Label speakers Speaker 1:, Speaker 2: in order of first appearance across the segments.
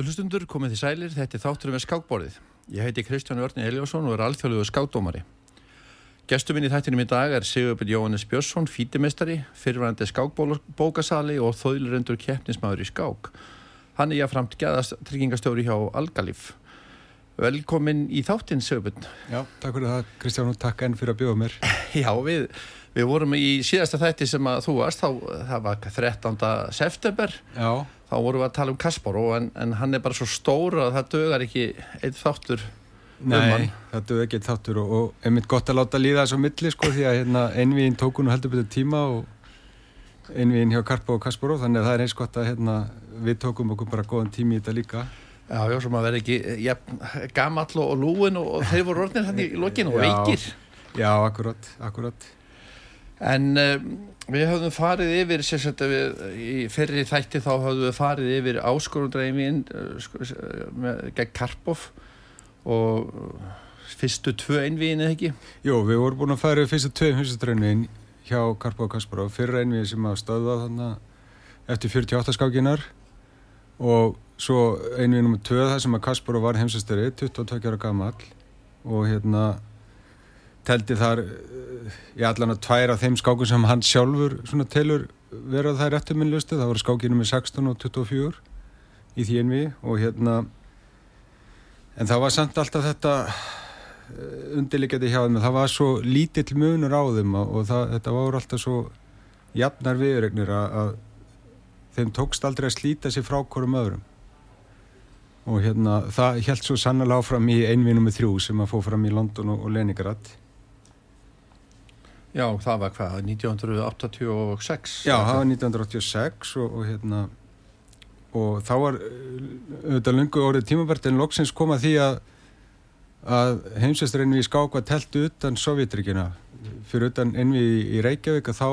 Speaker 1: Góður hlustundur, komið þið sælir, þetta er þátturum við skákborðið. Ég heiti Kristján Örni Eliasson og er alþjóðluðu skákdómari. Gestur minn í þættinum í dag er Sigurbjörn Jóhannes Björnsson, fítimestari, fyrirvændi skákbókasali og þóðlurendur keppnismæður í skák. Hann er jáframt gæðast tryggingastjóri hjá Algalíf. Velkomin í þáttin, Sigurbjörn.
Speaker 2: Já, takk fyrir það, Kristján, og takk enn fyrir að bjóða mér.
Speaker 1: Já, við, við vorum í síðasta þætti sem að þú varst, þá, það var 13. september.
Speaker 2: Já.
Speaker 1: Þá vorum við að tala um Kasparov en, en hann er bara svo stór að það dögar ekki eitt þáttur
Speaker 2: um Nei, um það dög ekki eitt þáttur og, og einmitt gott að láta líða þessu milli sko því að hérna, einvíðin tókun og heldur betur tíma og einvíðin hjá Karpov og Kasparov þannig að það er eins gott að hérna, við tókum okkur bara góðan tími í þetta líka.
Speaker 1: Já, já, sem að vera ekki ja, gamall og lúin og, og þeir voru orðinir hann í lokinu og veikir.
Speaker 2: Já, akkurat, akkurat
Speaker 1: En um, við höfum farið yfir sérstaklega í ferri þætti þá höfum við farið yfir áskorundræmin uh, sko, gegn Karpov og fyrstu tvö einvíðin eða ekki?
Speaker 2: Jú, við vorum búin að fara yfir fyrstu tvö einvíðin hjá Karpov og Kasparov fyrra einvíðin sem að stöða þannig eftir 48 skákinar og svo einvíðin nummið tvö það sem að Kasparov var heimsastöri 22 ára gammal og hérna teldi þar í allan að tvær af þeim skákum sem hann sjálfur svona telur verað þær eftirminnlustu, það voru skákinu með 16 og 24 í því envi og hérna en það var samt alltaf þetta eh, undirleikjandi hjá þeim. Það var svo lítill munur á þeim og það, þetta voru alltaf svo jafnar viðregnir að, að þeim tókst aldrei að slíta sér frá hverjum öðrum. Og hérna það held svo sannlega áfram í einvinum með þrjú sem að fó fram í London og, og Leningrad
Speaker 1: Já, það var hvað, 1986?
Speaker 2: Já, það var 1986 og, og hérna og þá var auðvitað lungu orðið tímabært en loksins kom að því að að heimsvestrinu í skák var telt utan Sovjetrikina fyrir utan envi í Reykjavík að þá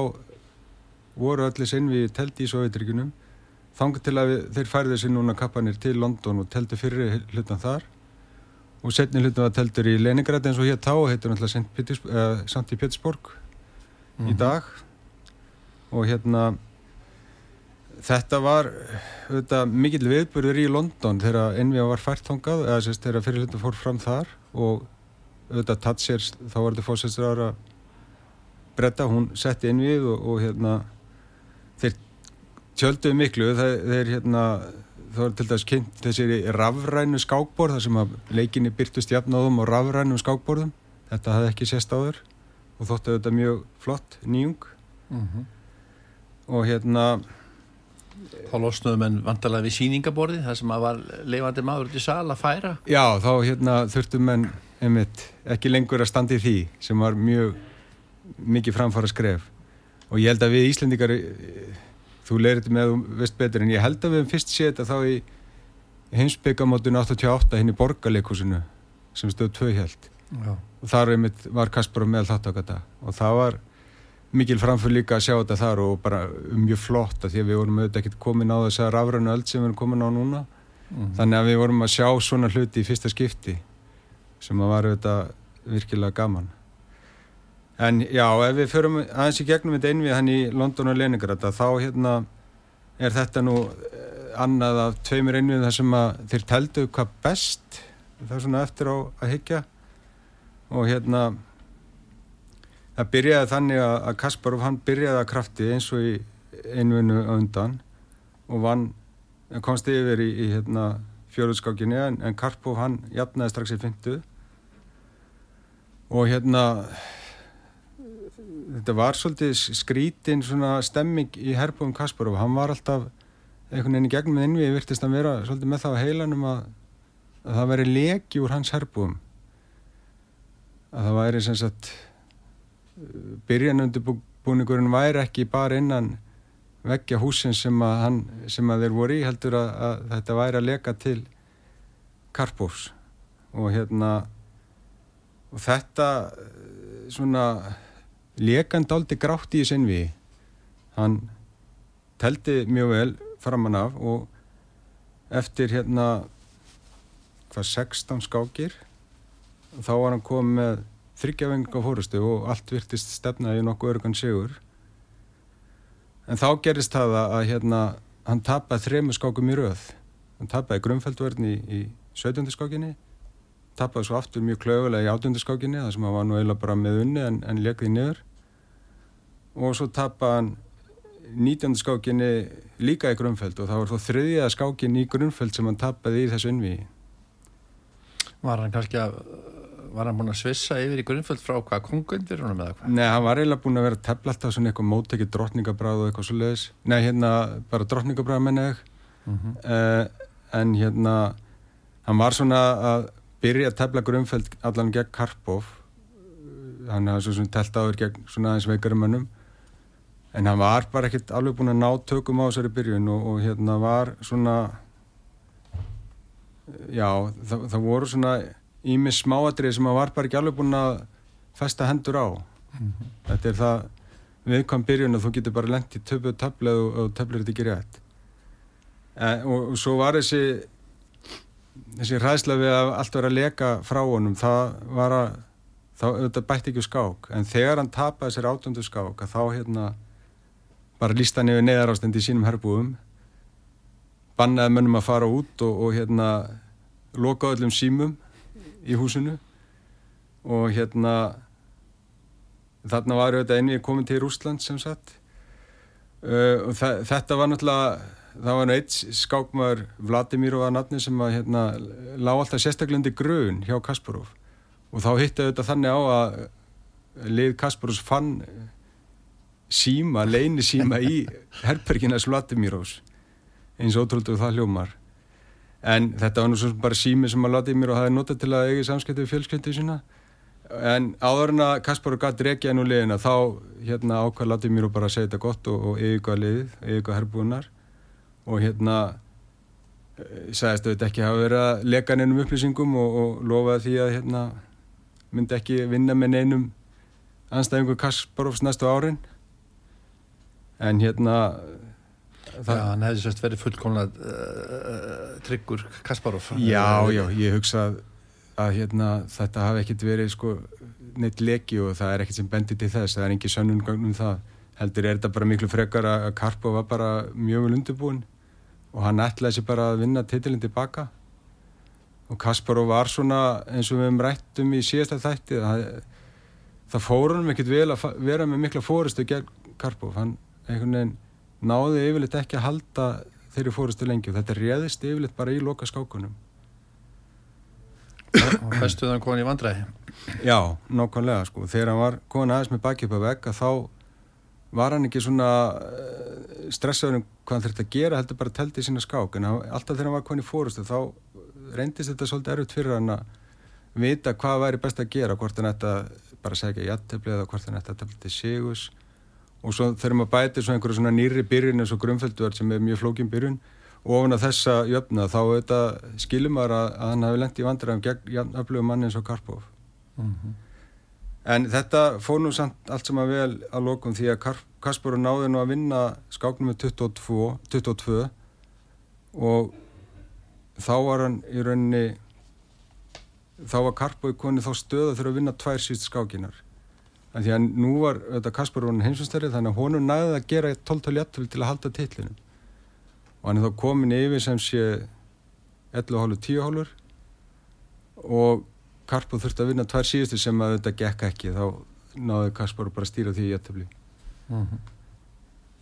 Speaker 2: voru allir envi telt í Sovjetrikinum þangar til að við, þeir færði þessi núna kappanir til London og teltu fyrir hlutan þar. Og setni hlutan var teltur í Leningrad eins og hér þá heitur náttúrulega Sankt í Pétursborg mm í mhm. dag. Og hérna þetta var auðvitað, mikill viðburður í London þegar Envia var fært þongað eða sérst þegar fyrirlutin fór fram þar og auðvitað Tatsir þá var þetta fórsætsraður að bretta, hún setti Envið og, og hérna þeir tjölduðu miklu. Þeir, þeir hérna þá var til dæs kynnt þessi rafrænu skákborð þar sem að leikinni byrtust jafnáðum og rafrænum skákborðum. Þetta hafði ekki sést á þér og þóttu þetta mjög flott nýjung mm -hmm. og hérna
Speaker 1: Þá losnuðum en vantalega við síningaborði það sem að var leifandi maður til sal að færa
Speaker 2: Já, þá hérna þurftum en einmitt, ekki lengur að standa í því sem var mjög mikið framfara skref og ég held að við Íslendikar þú leirði með um vest betur en ég held að við hefum fyrst séð þetta þá í heimsbyggamótun 88 hinn í borgarleikusinu sem stöð tvö held. Og þar var Kasparov með þáttakata og það var mikil framför líka að sjá þetta þar og bara mjög flott að því að við vorum auðvitað ekki komin á þess að rafrænu öll sem við erum komin á núna. Mm. þannig að við vorum að sjá svona hluti í fyrsta skipti sem að var auðvitað virkilega gaman. En já, ef við förum aðeins í gegnum þetta einvið hann í London og Leningrad þá hérna er þetta nú eh, annað af tveimur einvið þar sem að þeir teldu hvað best. Það er svona eftir á að higgja og hérna það byrjaði þannig að Kasparov hann byrjaði að krafti eins og í einvinu undan og vann, komst yfir í, í hérna, fjóruðskákinni en, en Karpov hann jafnaði strax í fyndu og hérna þetta var svolítið skrítinn svona stemming í Herbjörn Kasparov. Hann var alltaf einhvern veginn í gegnum innvið virtist að vera svolítið með það á heilanum að, að það veri leki úr hans Herbjörn að það væri sem sagt byrjanundubúningurinn væri ekki bara innan veggja húsin sem að, hann, sem að þeir voru í heldur að, að þetta væri að leka til Karpós og hérna og þetta svona lekand áldi grátt í envi hann teldi mjög vel framann af og eftir hérna hvað 16 skákir þá var hann komið með þryggjavenga fórustu og allt virtist stefnaði nokkuð örgan sigur en þá gerist það að hérna, hann tapast þremu skákum í rauð hann tappaði grunnfældvörn í, í 17. skákinni tappaði svo aftur mjög klöfulega í 18. skákinni þar sem hann var nú eiginlega bara með unni en, en lekði niður og svo tappaði hann 19. skákinni líka í grunnfæld og það var þó þriðja skákin í grunnfæld sem hann tappaði í þessu innví
Speaker 1: Var hann kannski að var hann búin að svissa yfir í grunnföld frá hvað kongundir honum eða hvað?
Speaker 2: Nei, hann var eiginlega búin að vera að tefla alltaf svona eitthvað móttekið drottningabráð og eitthvað svo leiðis Nei, hérna, bara drottningabráð menna ég mm -hmm. uh, en hérna hann var svona að byrja að tefla grunnföld allan gegn Karpov hann hafði svona telt áður gegn svona aðeins veikarum mönnum en hann var bara ekkert alveg búin að ná tökum á þessari byrjun og, og hérna var svona já, það, það voru svona ími smáadrið sem maður var bara ekki alveg búin að festa hendur á. Mm -hmm. þetta er það viðkvæm byrjun og þú getur bara lengt í töfbu töfla og, töfla þetta ekki rétt. E, og, og svo var þessi þessi ræðsla við að allt vera að leka frá honum það var að það bætti ekki skák. En þegar hann tapaði sér átöndu skák að þá hérna bara lísta nefnir neðar ástend í sínum herbúum bannaði mönnum að fara út og, og hérna loka öllum símum í húsinu. Og hérna þarna var auðvitað einvið komin til Rúsland sem sagt. Uh, og þetta var náttúrulega það var eitt skákmaður Vladimir og að nafni sem að hérna lág alltaf sérstaklendi gröun hjá Kasparov. Og þá hitti auðvitað þannig á að lið Kasparovs fann síma, leini síma í herberginas Vladimirovs eins og ótrúldið það hljómar en þetta var nú svona bara sími sem að látiði mér og hafi notað til að eiga samskipti við fjölskyldið sína. En áður en að Kasparu gæti reykja nú liðina þá hérna ákvað látiði mér og bara segja þetta gott og, og eiga liðið, eiga herbúinar og hérna eh, sagðist að þetta ekki hafa verið að leka neinum upplýsingum og, og lofaði því að hérna myndi ekki vinna með neinum anstæðingu Kasparovs næstu árin. En hérna
Speaker 1: Það... Já, hann hefði sérst verið fullkomlega uh, tryggur Kasparov.
Speaker 2: Já, já, ég hugsa að, að hérna, þetta hafi ekkert verið sko, neitt leki og það er ekkert sem bendir til þess, það er ekki sönnum um það. Heldur er þetta bara miklu frekar að Karpov var bara mjög vel undirbúin og hann ætlaði sér bara að vinna titilinn tilbaka og Kasparov var svona eins og við hefum rættum í síðasta þætti það, það fór hann ekkert vel að vera með mikla fóristu gegn Karpov, hann einhvern veginn náði yfirleitt ekki að halda þeirri fórustu lengi og þetta réðist yfirleitt bara í loka skákunum
Speaker 1: og festuð hann koni í vandræði?
Speaker 2: Já, nákvæmlega sko. Þegar hann var koni aðeins með baki upp að vegga þá var hann ekki svona eh, stressaður um hvað hann þurfti að gera heldur bara að telti í sína skák. En alltaf þegar hann var koni í fórustu þá reyndist þetta svolítið erfitt fyrir hann að vita hvað væri best að gera hvort hann ætti að bara segja jættefli eða hvort hann ætti að telti sigus og svo þegar maður bætir svo einhverju svona nýri byrjun eins og grumfjöldverð sem er mjög flókin byrjun og ofan að þessa jöfna þá skilur maður að, að hann hafi lengt í vandræðum gegn öflugum manni eins og Karpov. Mm -hmm. en þetta fór nú samt allt sem að vel að lokum því að Kasparov náði nú að vinna skáknum með 22, 22 og þá var hann í rauninni þá var Karpov í koni þá stöða fyrir að vinna tvær síst skákinar því að nú var þetta Kasparónin heimsumstæri þannig að honum næði að gera 12-12 jættul til að halda tillinu og hann er þá komin yfir sem sé 11 hálfur 10 hálfur. Og Karpur þurfti að vinna tvær síðustu sem að þetta gekk ekki. Þá náði Kasparó bara að stýra því jættubli mm -hmm.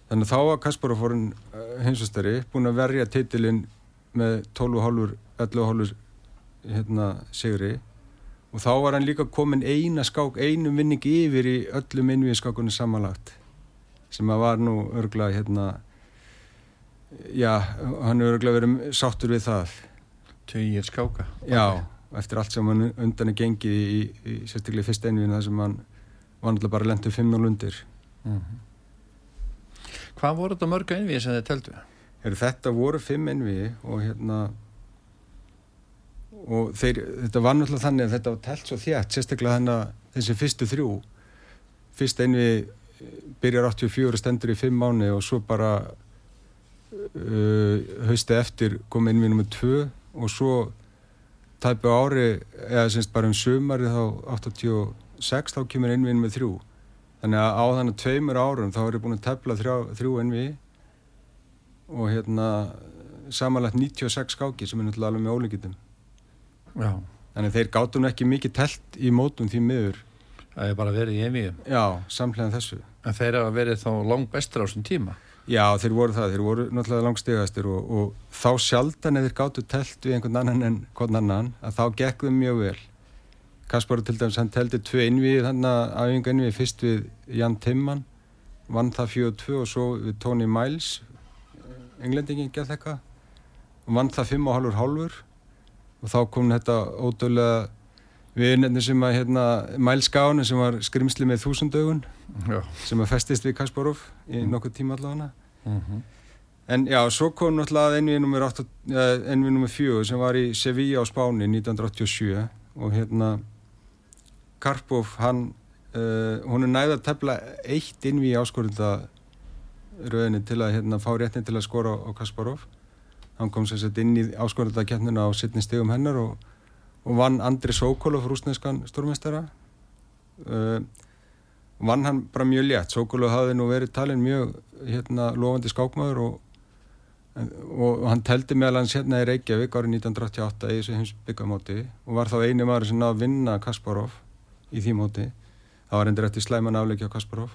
Speaker 2: þannig að þá var Kasparó fórin eh, heimsumstæri búin að verja titilin með 12 hálfur 11 hálfur hérna sigri og þá var hann líka komin eina skák, einum vinningi yfir í öllum innvíðskákunni samanlagt sem að var nú örgla hérna já, hann er örgla verið sáttur við það
Speaker 1: Töyir skáka
Speaker 2: Já, eftir allt sem hann undan er gengið í, í sérstaklega fyrst einvíðin það sem hann var náttúrulega bara lendið 5-0 undir mm -hmm.
Speaker 1: Hvað voru þetta mörga einvíði sem þið teldu?
Speaker 2: Þetta voru 5 einvíði og hérna og þeir, þetta var náttúrulega þannig að þetta var telt svo þjætt, sérstaklega þannig að þessi fyrstu þrjú. Fyrst einvi byrjar 84 stendur í 5 mánu og svo bara uh, hausti eftir kom einvi nummið 2 og svo tæpu ári eða semst bara um sömari þá 86 þá kemur einvi nummið 3 þannig að á þannig tveimur árum þá er ég búin að tefla þrjú einvi og hérna samanlagt 96 skáki sem er náttúrulega alveg með ólíkitum
Speaker 1: Já,
Speaker 2: þannig þeir gátu nú ekki mikið telt í mótum því miður.
Speaker 1: Það er bara verið í einvíum.
Speaker 2: já, samlega þessu.
Speaker 1: En þeir hafa verið þá langt bestur á þessum tíma.
Speaker 2: já, þeir voru það, þeir voru náttúrulega langstegastir og, og þá sjaldan eða þeir gátu telt við einhvern annan en hvern annan að þá gekk þeim mjög vel. Kaspar til dæmis, hann teldi tvö innvið þannig að æfinga innvið fyrst við Jan Timman vann það 4-2 og svo við Tony Miles englendingin gerð eitthvað. Vann það 5,5 hálfur og þá kom þetta ódöðlega við nefnir sem að hérna, Miles Gáni sem var skrimsli með þúsundaugun sem að festist við Kasparov í nokkuð tíma allavega
Speaker 1: Mm
Speaker 2: en já, svo kom náttúrulega NV nr. 8 eh, NV nr. 4 sem var í Sevilla á Spáni 1987 og hérna Karpov, hann uh, hún er næða að tefla eitt innví áskorunda rauninni til að hérna, fá réttin til að skora á Kasparov hann kom sér sett inn í áskorunda keppnuna á sittni stegum hennar og, og vann Andri Sókolov rúsneskan stórmestara uh, vann hann bara mjög létt. Sókolov hafði nú verið talin mjög hérna lofandi skákmaður og, og, og hann teldi meðal hans hérna í Reykjavík árið 1988 í þessu heims byggamóti og var þá einu maður sem náði að vinna Kasparov í því móti. Það var endur eftir slæman afleiki á Kasparov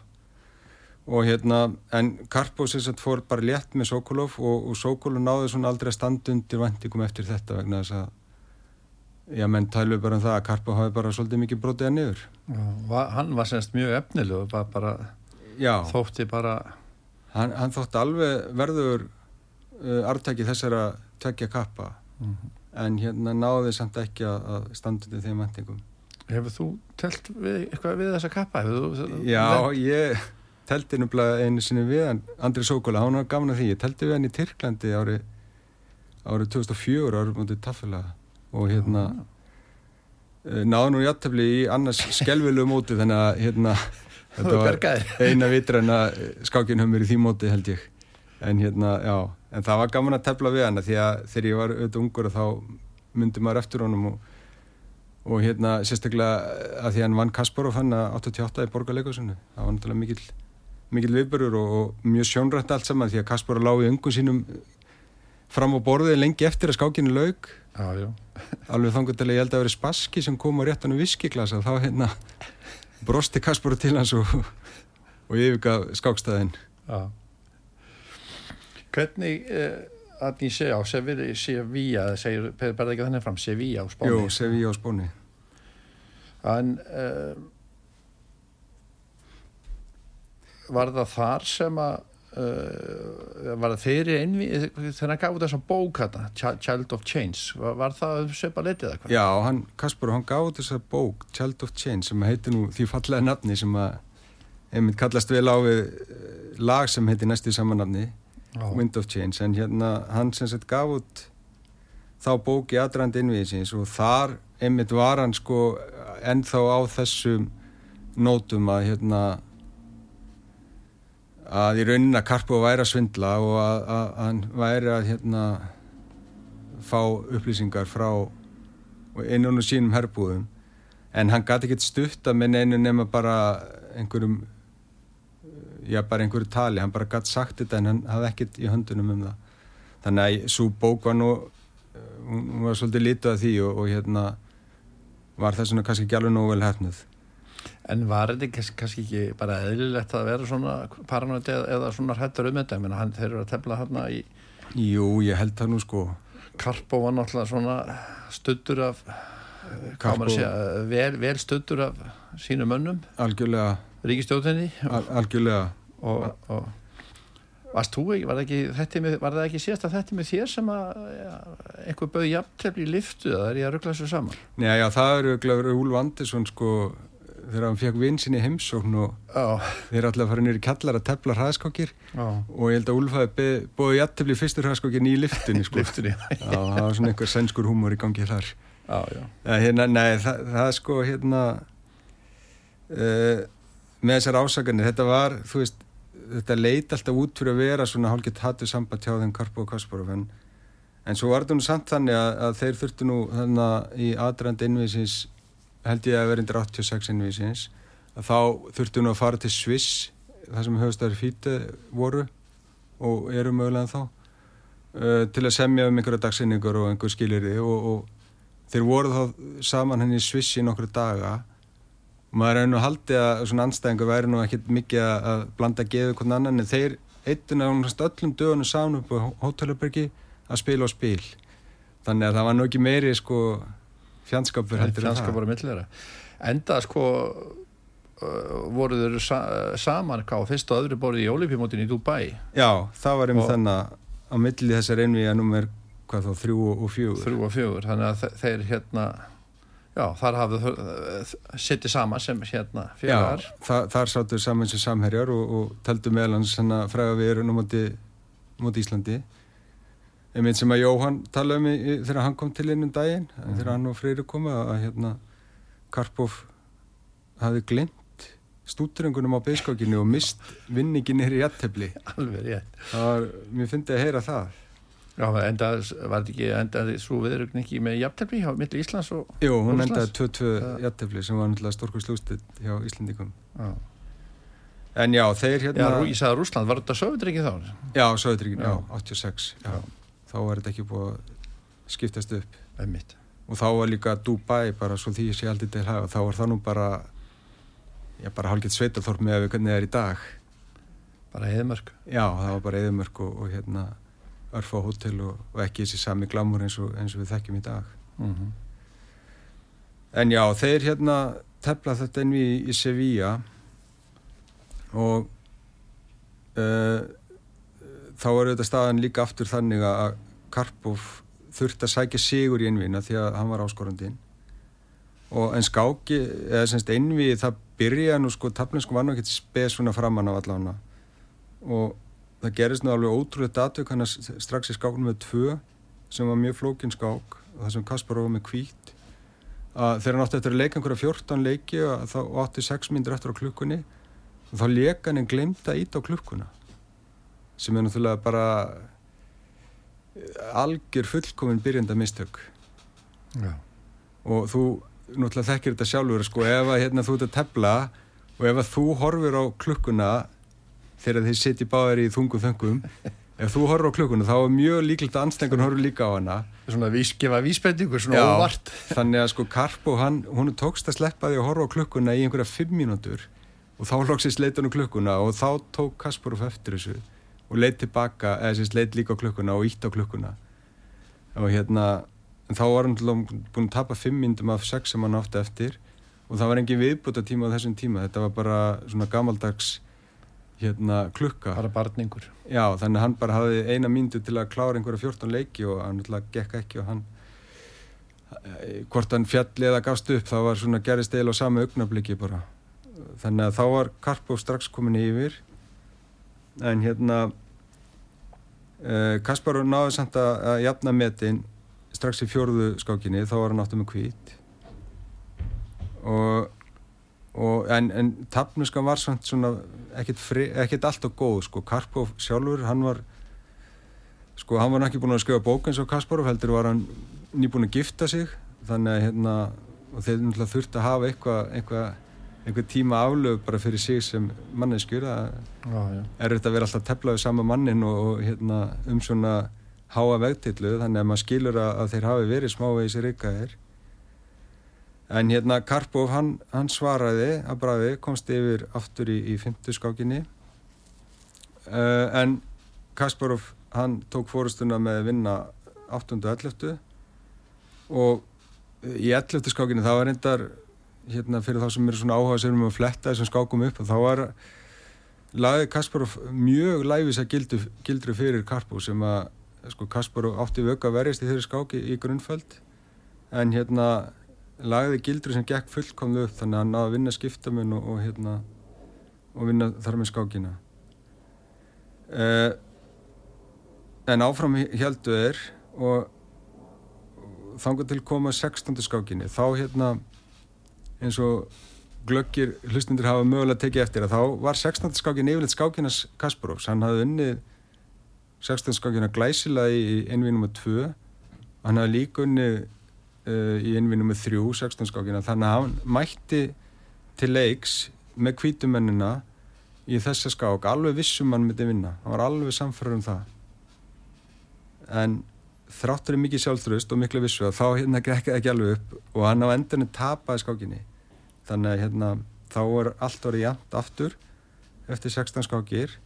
Speaker 2: og hérna en Karpov sem sagt fór bara létt með Sokolov og, og Sokolov náði svona aldrei að standa undir vendingum eftir þetta vegna þess að já menn tælu bara um það að Karpov hafi bara svolítið mikið brotið að niður
Speaker 1: Va, hann var semst mjög efnilegu, bara, bara
Speaker 2: já,
Speaker 1: þótti bara,
Speaker 2: hann, hann þótti alveg verður uh, artæki þessara tveggja kappa
Speaker 1: Mhm.
Speaker 2: en hérna náði samt ekki að, að standa undir þeim vendingum
Speaker 1: hefur þú telt við, eitthvað við þessa kappa? Þú,
Speaker 2: Já, ég telti nefnilega einu sinni við hann, Andri Sókola, hann var gafna því, ég telti við hann í Tyrklandi árið árið 2004 árið mútið taffela og hérna uh, náði nú jættefli í annars skelvilu móti þannig að hérna þetta var eina vitræna skákinhömmur í því móti held ég. En hérna, já, en það var gaman að tefla við hana því að þegar ég var auðvitað ungur þá myndi maður eftir honum og, og hérna sérstaklega að því að hann vann Kasparov hann að 88 í borgarleikusunni það var náttúrulega mikil, mikil viðbörur og, og mjög sjónrætt allt saman því að Kasparov lág í ungum sínum fram á borðið lengi eftir að skákinu laug
Speaker 1: Já, já.
Speaker 2: alveg að ég held að vera spaski sem kom á réttanum viskiklasa þá hérna brosti Kasparov til hans og, og yfirgaf skákstæðin
Speaker 1: já. Hvernig, uh, að ég sé á, Sevilla, segir, berða ekki þannig fram, Sevilla á Spáni.
Speaker 2: Jú, Sevilla á spóni
Speaker 1: En uh, var það þar sem að uh, var það þeirri einvi þegar hann gaf út þessa bók hérna, Ch- Child of Change, var, var það söpa letið eða hvað?
Speaker 2: Já, hann, Kasparov, hann gáði þessa bók Child of Change sem heitir nú því fallega nafni sem að einmitt kallast vel á við eh, lag sem heitir næstu samanafni
Speaker 1: Já.
Speaker 2: Wind of Change en hérna hann sem sett gaf út þá bók í aðdrandi innviðisins og þar einmitt var hann sko ennþá á þessum nótum að hérna að í raunin að Karpo væri að svindla og að, að, að hann væri að hérna fá upplýsingar frá einnunum sínum herbúðum. En hann gæti ekkert stutta með neinu nema bara einhverjum já bara einhverju tali, hann bara gæti sagt þetta en hann hafði ekkert í höndunum um það. Þannig að svo bók var nú hún var svolítið lítið að því og, og hérna var þess vegna kannski alveg nógu vel hefnuð
Speaker 1: En var þetta kannski, ekki bara eðlilegt að vera svona paranoid eða, svona hrættur um þetta? Hann, þeir eru að tefla hérna í
Speaker 2: Jú, ég held það nú sko.
Speaker 1: Karpo var náttúrulega svona stuttur af segja, eh, vel, vel stuttur af sínum mönnum,
Speaker 2: algjörlega,
Speaker 1: ríkistjóðinni
Speaker 2: al, algjörlega.
Speaker 1: Og, og varst þú ekki, var það ekki, var það ekki síðast að þetta með þér sem að ja, einhver bauð jafntefni í liftu eða er ég að ruggla þessu saman?
Speaker 2: Nei, já, það eru glæður Úlf Andersson sko þegar hann fekk vinn sinni heimsókn og
Speaker 1: Já,
Speaker 2: þeir að fara nýri kallar að tefla hraðskákir
Speaker 1: já,
Speaker 2: og ég held að Úlf hafi búið jættefli fyrstur hraðskákin í liftunni sko.
Speaker 1: Liftunni
Speaker 2: Já, það var svona einhver sænskur húmor í gangi þar.
Speaker 1: Já, já,
Speaker 2: ja, hérna, Nei, það, það sko hérna uh, með þessar ásakanir þetta var, þú veist þetta leit alltaf út fyrir að vera svona hálfgett hattu samband hjá þeim Karpo og Kasparov en, en svo var þetta nú samt þannig að, að þeir þurftu nú þannig í aðdrand innvísins held ég að undir 86 innvísins þá þurftu nú að fara til Sviss þar sem höfustæður fíti voru og eru mögulega þá uh, til að semja um einhverja dagsinningur og einhver skilirði og, og þeir voru þá saman henni í Svissi nokkru daga. Maður er nú haldið að svona anstæðingur væri nú ekkit mikið að blanda geðu hvern annan en þeir eittin að öllum dögunum saman upp á Hótelbergi að spila og spil. Þannig að það var nú ekki meiri sko fjandskapur heldur
Speaker 1: fjandskapur að millera enda sko voru þeir sa saman á fyrst og öðru borði í Olífimótin í Dubai.
Speaker 2: Já, það var um þannig á milli þessar einvið að nummer hvað þá, þrjú og fjögur.
Speaker 1: Þrjú og fjögur, þannig að þeir hérna já, þar hafðu sittið saman sem hérna fjögar
Speaker 2: já, þa þar sáttu saman sem samherjar og, og teldu meðlans fræða við á móti, móti Íslandi einmitt sem að Jóhann talaði um þegar hann kom til einnum daginn mm. þegar hann og Freyri koma að hérna Karpov hafi glind stúturengunum á beiskákinu og mist vinningin er í jættefli
Speaker 1: alveg rétt
Speaker 2: mér finnst að heyra það
Speaker 1: Já, enda var þetta ekki endaði svo viðrögn ekki með jættefli hjá milli Íslands og
Speaker 2: Jú, hún endaði 2-2 jættefli sem var náttúrulega stórkurslústið hjá Íslandikum já. en já, þeir hérna
Speaker 1: Já, ég sagði Rúsland, var þetta Söðutryggi þá?
Speaker 2: Já, Söðutryggi, já, 86 já. Þá var þetta ekki búið að skiptast upp
Speaker 1: Einmitt.
Speaker 2: og þá var líka Dubai bara svo því ég sé aldrei til hafa þá var það nú bara ég bara hálfgett sveitarþorp með að við hvernig það er í dag
Speaker 1: bara eðmörk
Speaker 2: já það var bara eðmörk og, og hérna örf á hótel og, og ekki þessi sami glamur eins og, eins og við þekkjum í dag mm -hmm. en já þeir hérna tefla þetta inn í, í Sevilla og uh, þá er þetta staðan líka aftur þannig að Karpov þurfti að sækja sigur í einvina því að hann var áskorandinn. Og en skáki, eða semst einvið það byrja nú sko, taflinsku var nú ekkert spes svona framann á allavega. Og það gerist nú alveg ótrúlega datuk hann strax í skáknum með tvö sem var mjög flókin skák og það sem Kaspar var með kvít að þegar hann átti eftir að leika einhverja 14 leiki og þá átti 6 myndir eftir á klukkunni og þá leika hann en glemta ít á klukkuna sem er náttúrulega bara algjör fullkominn byrjanda mistök Já. og þú náttúrulega þekkir þetta sjálfur sko, ef að hérna, þú ert að tefla og ef að þú horfir á klukkuna þegar þið sitt í báðar í þungum þöngum ef þú horfir á klukkuna þá er mjög líklegt að anstengun horfir líka á hana.
Speaker 1: Svona vískefa vísbendingur, svona Já, óvart.
Speaker 2: Þannig að sko Karpo, hann, hún tókst að sleppa því að horfa á klukkuna í einhverja fimm mínútur og þá loksist leitt hann á klukkuna og þá tók Kasparov eftir þessu og leitt tilbaka, eða sérst leitt líka á klukkuna og ítt á klukkuna. Og hérna en þá var hann búin að tapa fimm myndum af sex sem hann átti eftir. Og það var engin viðbúta tíma á þessum tíma. Þetta var bara svona gamaldags hérna klukka.
Speaker 1: Bara barningur.
Speaker 2: Já þannig að hann bara hafði eina myndu til að klára einhverja 14 leiki og hann alltaf gekk ekki og hann eh, hvort hann fjalli eða gafst upp þá var svona gerist eil á sama augnabliki bara. Þannig að þá var Karpov strax komin yfir. En hérna eh, Kasparov náði samt að jafna metin strax í fjórðu skákinni þá var hann áttu með kvít og, og en, en tapnuskan var svona ekkert alltaf góð sko. Karpov sjálfur hann var sko hann var ekki búin að skjóða bók eins og Kasparov heldur var hann nýbúin að gifta sig. Þannig að hérna og þeir þurfti að hafa eitthvað eitthva, einhver tíma aflöf bara fyrir sig sem manneskjur það er þetta að vera alltaf teflaðið sama mannin og, og hérna, um svona háa vegtillu þannig að maður skilur að, að þeir hafi verið smávegis í reykaðir en hérna Karpov hann, hann svaraði að bræði komst yfir aftur í, í fymtu skákinni. Uh, en Kasparov hann tók fórustuna með vinna 8.11 og í 11. skákinni það var reyndar hérna fyrir þá sem eru svona áhuga sem erum að fletta þessum skákum upp og þá var laði Kasparov mjög læfis að gildu, gildru fyrir Karpov sem að sko Kasparu átti vögg að verjast í þeirri skáki í grunnföld en hérna lagði gildri sem gekk fullkomlu upp þannig að hann náði að vinna skiptamun og, og hérna og vinna þar með skákina eh, en áfram heldu þeir og þangar til koma 16. skákinni þá hérna eins og glöggir hlustundur hafa mögulega tekið eftir að þá var 16. skákin yfirleitt skákinas Kasparovs, hann hafði unnið 16 skakina glæsilega í einvinum með 2 hann hafði líka unni uh, í einvinum með 3 16 skakina þannig að hann mætti til leiks með kvítumennina í þessa skák. Alveg vissum hann myndi vinna. Hann var alveg samfærður um það. En þráttur er mikið sjálfströst og miklu vissu að þá hérna ekki, ekki alveg upp og hann á endurinn tapaði skákinni. Þannig að hérna þá er allt orðið jæmt aftur eftir 16 skákir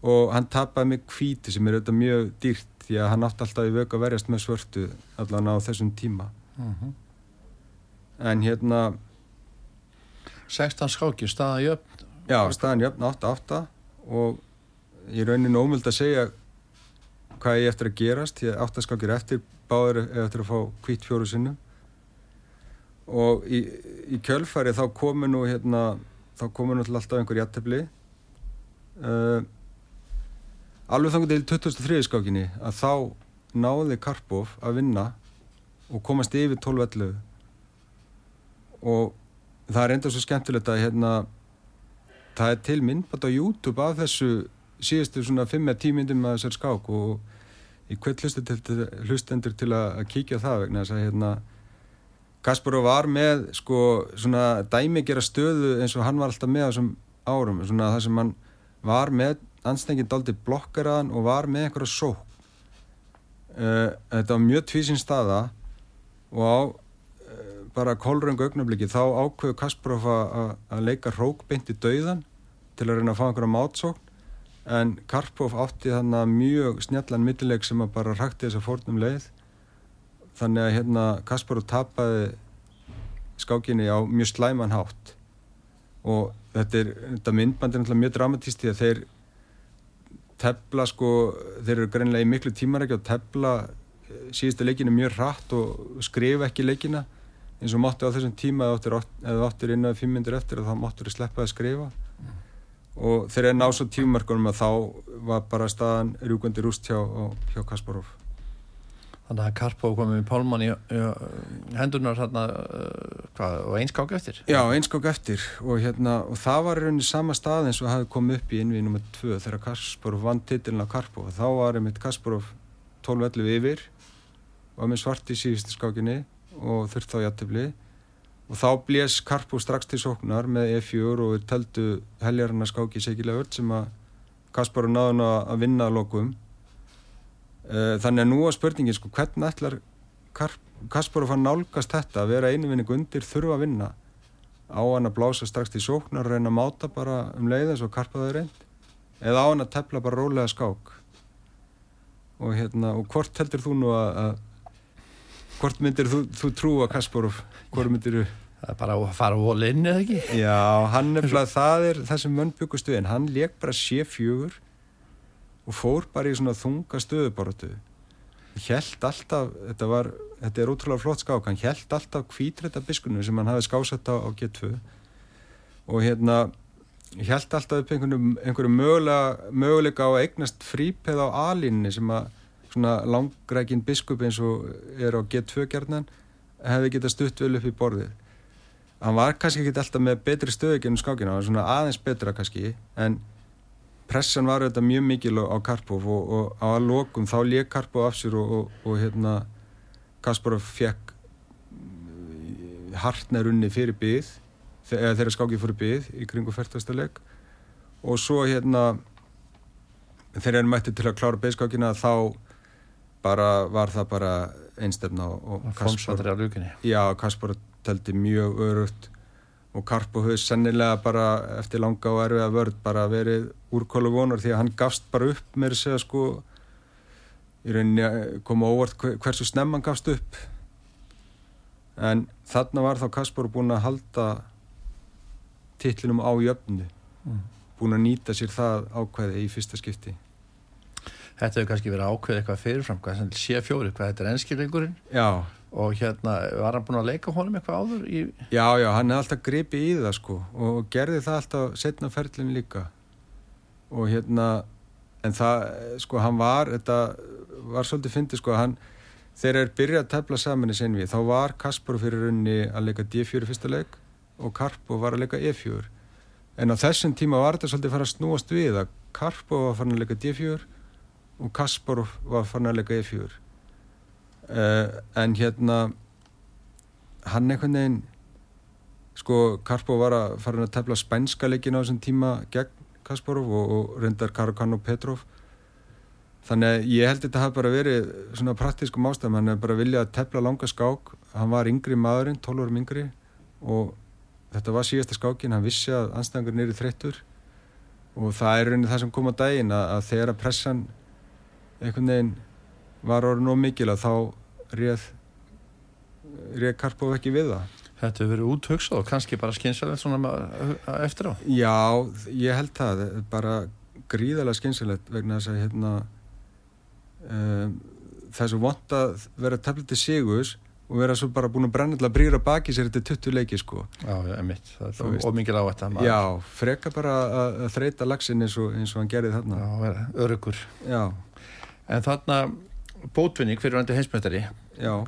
Speaker 2: og hann tapaði mig kvíti sem er auðvitað mjög dýrt því að hann átti alltaf í vöku að verjast með svörtu allan á þessum tíma. Uh -huh. en hérna
Speaker 1: 16 skákir, staða jöfn.
Speaker 2: Já, staðan jöfn 8-8 og ég raunin ómöld að segja hvað ég eftir að gerast því að 8 skákir eftir báður eftir að fá kvít fjóru sinnum. Og í, í kjölfari þá komu nú hérna, þá komu nú alltaf einhver jættefli uh, alveg þannig til 2003 skákinni að þá náði Karpov að vinna og komast yfir 12-11 og það er enda svo skemmtilegt að hérna það er til myndbætt á YouTube af þessu síðustu svona 5-10 myndum að þessar skák og ég hveit hlustendur til að kíkja það vegna þess að hérna Kasparov var með sko svona dæmigjara stöðu eins og hann var alltaf með á þessum árum svona það sem hann var með anstengið daldi blokkaraðan og var með einhverja sók uh, þetta var mjög tvísinn staða og á uh, bara kólröngu augnabliki þá ákveðu Kasparov að leika rókbeint í dauðan til að reyna að fá einhverja mátsókn en Karpov átti þannig mjög snjallan mittileg sem að bara rakti þess að fórnum leið. Þannig að hérna Kasparov tapaði skákinni á mjög slæman hátt. Og þetta er, þetta myndband er mjög dramatíst því að þeir tefla sko, þeir eru greinlega í miklu tímarækja og tefla eh, síðustu leikinu mjög hratt og skrifa ekki leikina. Eins og máttu á þessum tíma eða áttur inn á fimm myndir eftir og þá máttur þeir sleppa að skrifa. Og þeir eru náð svo tímarkunum að þá var bara staðan rúgandi rúst hjá, hjá Kasparov
Speaker 1: Þannig að Karpov komið í pálmann í hendunar hérna, hvað, og einskák eftir?
Speaker 2: Já, einskák eftir og, hérna, og það var rauninni sama stað eins og hafi komið upp í innvíð nr. 2 þegar Kasparov vann titilin af Karpov og þá var einmitt Kasparov 12-11 yfir var með svart í síðustu skákinni og þurft þá jættibli og þá blés Karpov strax til sóknar með E4 og töldu heljarna skáki segilega öll sem að Kasparov náðu að vinna að lokum. Eh, þannig að nú á spurningin sko hvernig ætlar Kasparov að nálgast þetta að vera einu vinning undir þurfa að vinna? Á hann að blása strax til sóknar og reyna að máta bara um leiðis og karpaði reynd eða á hann að tepla bara rólega skák? Og hérna og hvort heldur þú nú að, að hvort myndir þú, þú trú að Kasparov hvort myndir þú
Speaker 1: Það er bara að fara á volinn eða ekki?
Speaker 2: Já, hann er bara, það er það sem mönn byggustu en hann leik bara sé fjögur og fór bara í svona þunga stöðubortu held alltaf þetta, var, þetta er útrúlega flott skák hann held alltaf kvítrætta biskunum sem hann hafi skásett á, á G2 og hérna held alltaf upp einhverju, einhverju mögulega, möguleika á að eignast frípeð á alínni sem að svona langrækin biskup eins og er á G2 gerðnan hefði getað stutt vel upp í borðið. Hann var kannski ekki alltaf með betri stöðu gennum skákina, hann var svona aðeins betra kannski en pressan var auðvitað mjög mikil á Karpov og, og á lokum þá lék Karpov af sér og, og, og hérna Kasparov fekk mm, hartnærunni fyrir byggð eða þeirra skákið fyrir byggð í kringu færtastaleg og svo hérna þegar hann mætti til að klára byggskákina þá bara var það bara einstefna og
Speaker 1: Kasparov
Speaker 2: já, Kasparov teldi mjög örugt og Karpo höfði sennilega bara eftir langa og erfiða vörð bara verið úrkólu vonur því að hann gafst bara upp með þess að sko. Í rauninni eh, koma óvart hversu snemm hann gafst upp. En þarna var þá Kaspar búin að halda titlinum á jöfnu. Mm. búin að nýta sér það ákveði í fyrsta skipti
Speaker 1: Þetta hefur kannski verið ákveðið eitthvað fyrirfram hvað sem sé fjóri, hvað þetta er ennskilingurinn
Speaker 2: Já.
Speaker 1: Og hérna var hann búin að leika honum eitthvað áður í...
Speaker 2: Já, já, hann er alltaf gripið í það sko og gerði það alltaf setna ferlinn líka. Og hérna en það, sko, hann var þetta var svolítið fyndið sko hann, þegar er byrjað að tefla saman í senvi þá var Kaspar fyrir raunni að leika D4 fyrsta leik og Karpo var að leika E4 en á þessum tíma var þetta svolítið að fara að snúast við að Karpo var að fara að leika D4 og Kaspar var að fara að leika E4 uh, en hérna hann einhvern veginn sko Karpo var að fara að tefla spænska leikin á þessum tíma gegn Kasparov og, og reyndar Karakan og Petrov. Þannig að ég held þetta hafi bara verið svona praktískum ástæðum, hann hefði bara viljað að tefla langa skák, hann var yngri maðurinn 12 árum yngri og þetta var síðasta skákin, hann vissi að anstæðangur nýri þreyttur. Og það er rauninni það sem kom á daginn að, að þegar að pressan einhvern veginn var orðin og mikil að þá réð réð Karpov ekki við það.
Speaker 1: Þetta hefur verið úthugsað og kannski bara skynsalegt svona eftir á.
Speaker 2: Já, ég held það bara gríðarlega skynsalegt vegna þess að hérna um, er svo vond að vera tefnilegt til sigus og vera svo bara búin að að brýra baki sér þetta 20 leiki sko.
Speaker 1: Já, ég mitt, það er ómingil á þetta
Speaker 2: Já, freka bara að, að þreita lagsin eins og, eins og hann gerði þarna.
Speaker 1: Já, öryggur
Speaker 2: Já
Speaker 1: En þarna bótvinning fyrir vandi heimsmyndari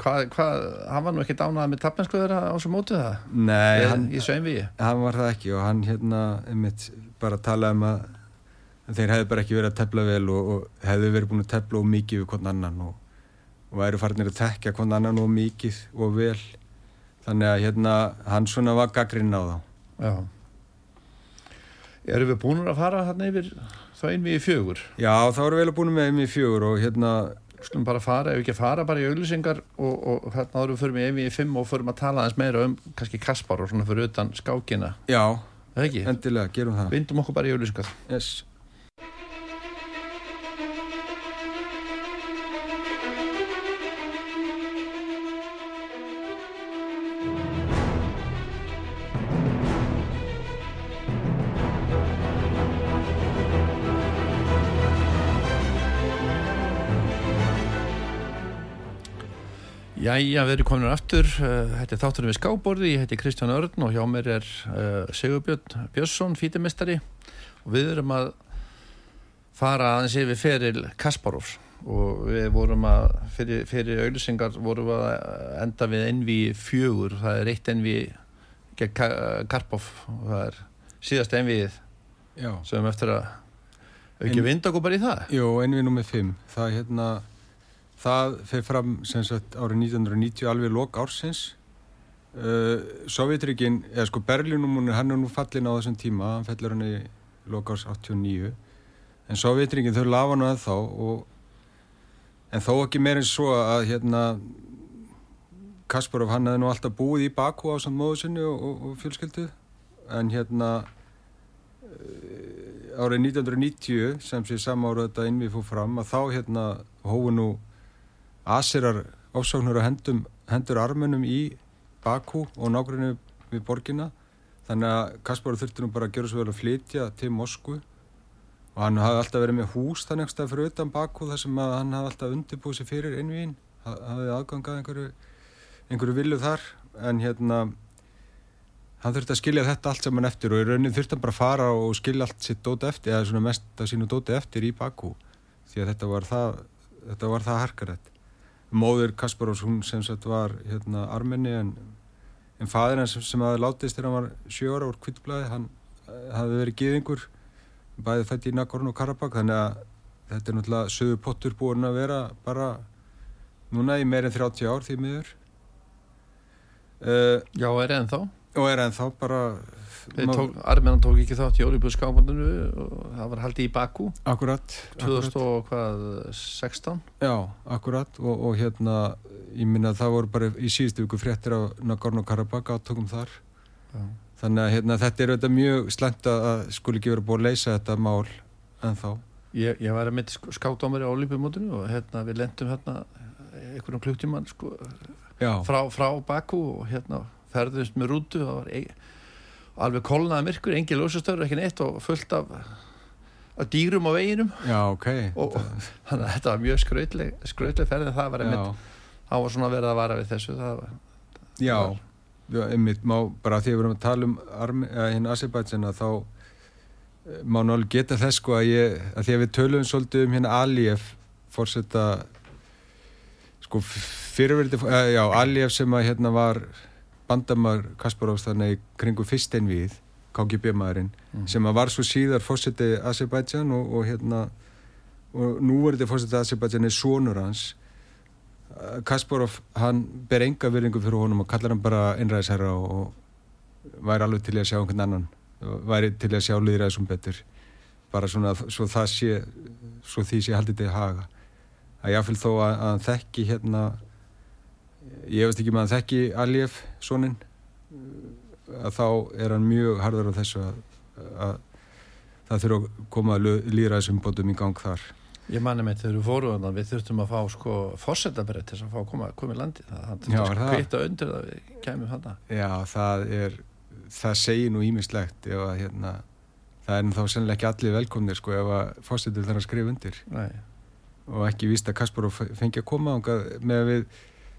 Speaker 1: hvað, hvað, hann var nú ekki dánað með tapmennskuður á þessu mótu það?
Speaker 2: Nei, hann? Hann var það ekki og hann hérna einmitt bara talaði um að þeir hefði bara ekki verið að tefla vel og, og hefði verið búin að tefla og mikið við hvern annan og, og væri farinir að tekja hvern annan og mikið og vel þannig að hérna hann svona var gaggrinn á þá
Speaker 1: Já Erum við búin að fara hérna yfir þá einvið í fjögur?
Speaker 2: Já, þá erum við vel búin með einvið í fjögur og hérna
Speaker 1: Skulum bara fara, ef við ekki fara bara í auglýsingar og, og hérna árum við fyrir með einvið í fimm og fyrir að tala aðeins meira um kannski Kaspar og svona fyrir utan skákina.
Speaker 2: Já, endilega, gerum það.
Speaker 1: Vindum okkur bara í auglýsingar.
Speaker 2: Yes
Speaker 1: Jæja, við erum komin aftur, uh, þetta er þátturinn við skáborði, ég heiti Kristján Örn og hjá mér er uh, Sigurbjörn Björnsson, fítimestari og við erum að fara aðeins yfir feril Kasparovs og við vorum að, fyrir, fyrir auðvisingar vorum við að enda við envi fjögur, það er eitt envi gegn Karpov. Og það er síðast envið sem eftir að, ekki vind okkur bara í það?
Speaker 2: Jú, envið nummið fimm, það er hérna Það fyrir fram sagt árið 1990 alveg lok ársins. Uh, Sovjetrikinn, eða sko Berlínum, hann er nú fallin á þessum tíma, hann fellur hann í lok árs 89. En Sovjetrikinn þau lafa hann að þá og en þó ekki meirinn svo að hérna Kasparov hann hefði nú alltaf búið í Baku á samt móðu sinni og, og, og fjölskyldu en hérna uh, árið 1990 sem sé samára þetta innvið fór fram að þá hérna hófu nú Asirar ofsóknur að hendum, hendur armunum í Baku og nákvæmlega við borgina. Þannig að Kaspar þurfti nú bara að gera svo vel að flytja til Moskvu. Og hann hafði alltaf verið með hús þannig að fyrir utan Baku þar sem hann hafði alltaf undirbúið sér fyrir einvíðin hafði aðgangað einhverju, einhverju villu þar. En hérna hann þurfti að skilja þetta allt saman eftir og í raunin þurfti hann bara að fara og skilja allt sitt dóti eftir eða svona mest að sínu dóti eftir í Baku. Því að þetta var það, það harkarætt móður Kasparovs, hún sem sagt var hérna armenni en, en fadir hans sem, sem hafi látist þegar hann var sjóra úr kvittblæði, hann eh, hafi verið gíðingur, bæði fætt í Nagorno Karabakh, þannig að þetta er náttúrulega söðu pottur búin að vera bara núna í meirinn 30 ár því miður
Speaker 1: uh, Já, er ennþá?
Speaker 2: Og er ennþá bara
Speaker 1: Armenan tók ekki þátt í Ólíbúðskáfandinu og það var haldið í Baku.
Speaker 2: Akkurat
Speaker 1: 2016
Speaker 2: Já, akkurat. Og, og hérna ég minna að það voru bara í síðustu viku fréttir á Nagorno-Karabakh átökum þar. Já. þannig að hérna, þetta er þetta mjög slemt að skul ekki vera búin að leysa þetta mál en þá
Speaker 1: Ég, ég var að mitt skáttámari á Ólíbúðmótinu og hérna við lendum hérna einhverjum klukktíman sko, frá, frá Baku og hérna ferðumst með rútu. Það var ein alveg kolnaði myrkur, engi ljósastöður ekki neitt og fullt af, af dýrum á veginum.
Speaker 2: Já, ok.
Speaker 1: Og, þannig að þetta var mjög skrautleg skrautleg ferð en það var einmitt það var svona verið að vara við þessu var,
Speaker 2: Já, var... einmitt má bara því að við erum að tala um hinn Asibætsina þá eh, má náttúrulega geta þess sko að ég að því að við tölum svolítið um hérna Aliyev fórsetta sko fyrirverði, eh, já Aliyev sem að hérna var bandamar Kasparovs þannig kringu fyrst einvið KGB maðurinn mm. sem að var svo síðar fósetti Azerbaijan og, og hérna og nú er þetta fósetti Azerbaijan er sonur hans. Kasparov hann ber enga virðingu fyrir honum og kallar hann bara einræðisherra og væri alveg til að sjá einhvern annan væri til að sjá liðræðisum betur. Bara svona svo það sé svo því sé haldið til haga. Að jáfnveil þó að, að þekki hérna ég veist ekki að hann þekki Aljef sonin að þá er hann mjög harður á þessu að, að það þurfa að koma að lýra þessum bótum í gang þar.
Speaker 1: Ég manni með þegar við fórum við þurftum að fá sko fórsetabrið til að fá að koma, koma í landi það hann
Speaker 2: Já,
Speaker 1: sko
Speaker 2: er það?
Speaker 1: kveita undir það við kemum hann
Speaker 2: Já, það er það segir nú ímislegt ef að hérna það er nú þá sennilega ekki allir velkomnir sko ef að fórsetur þarf að skrifa undir.
Speaker 1: Nei,
Speaker 2: og ekki víst að Kasparov fengi að koma með við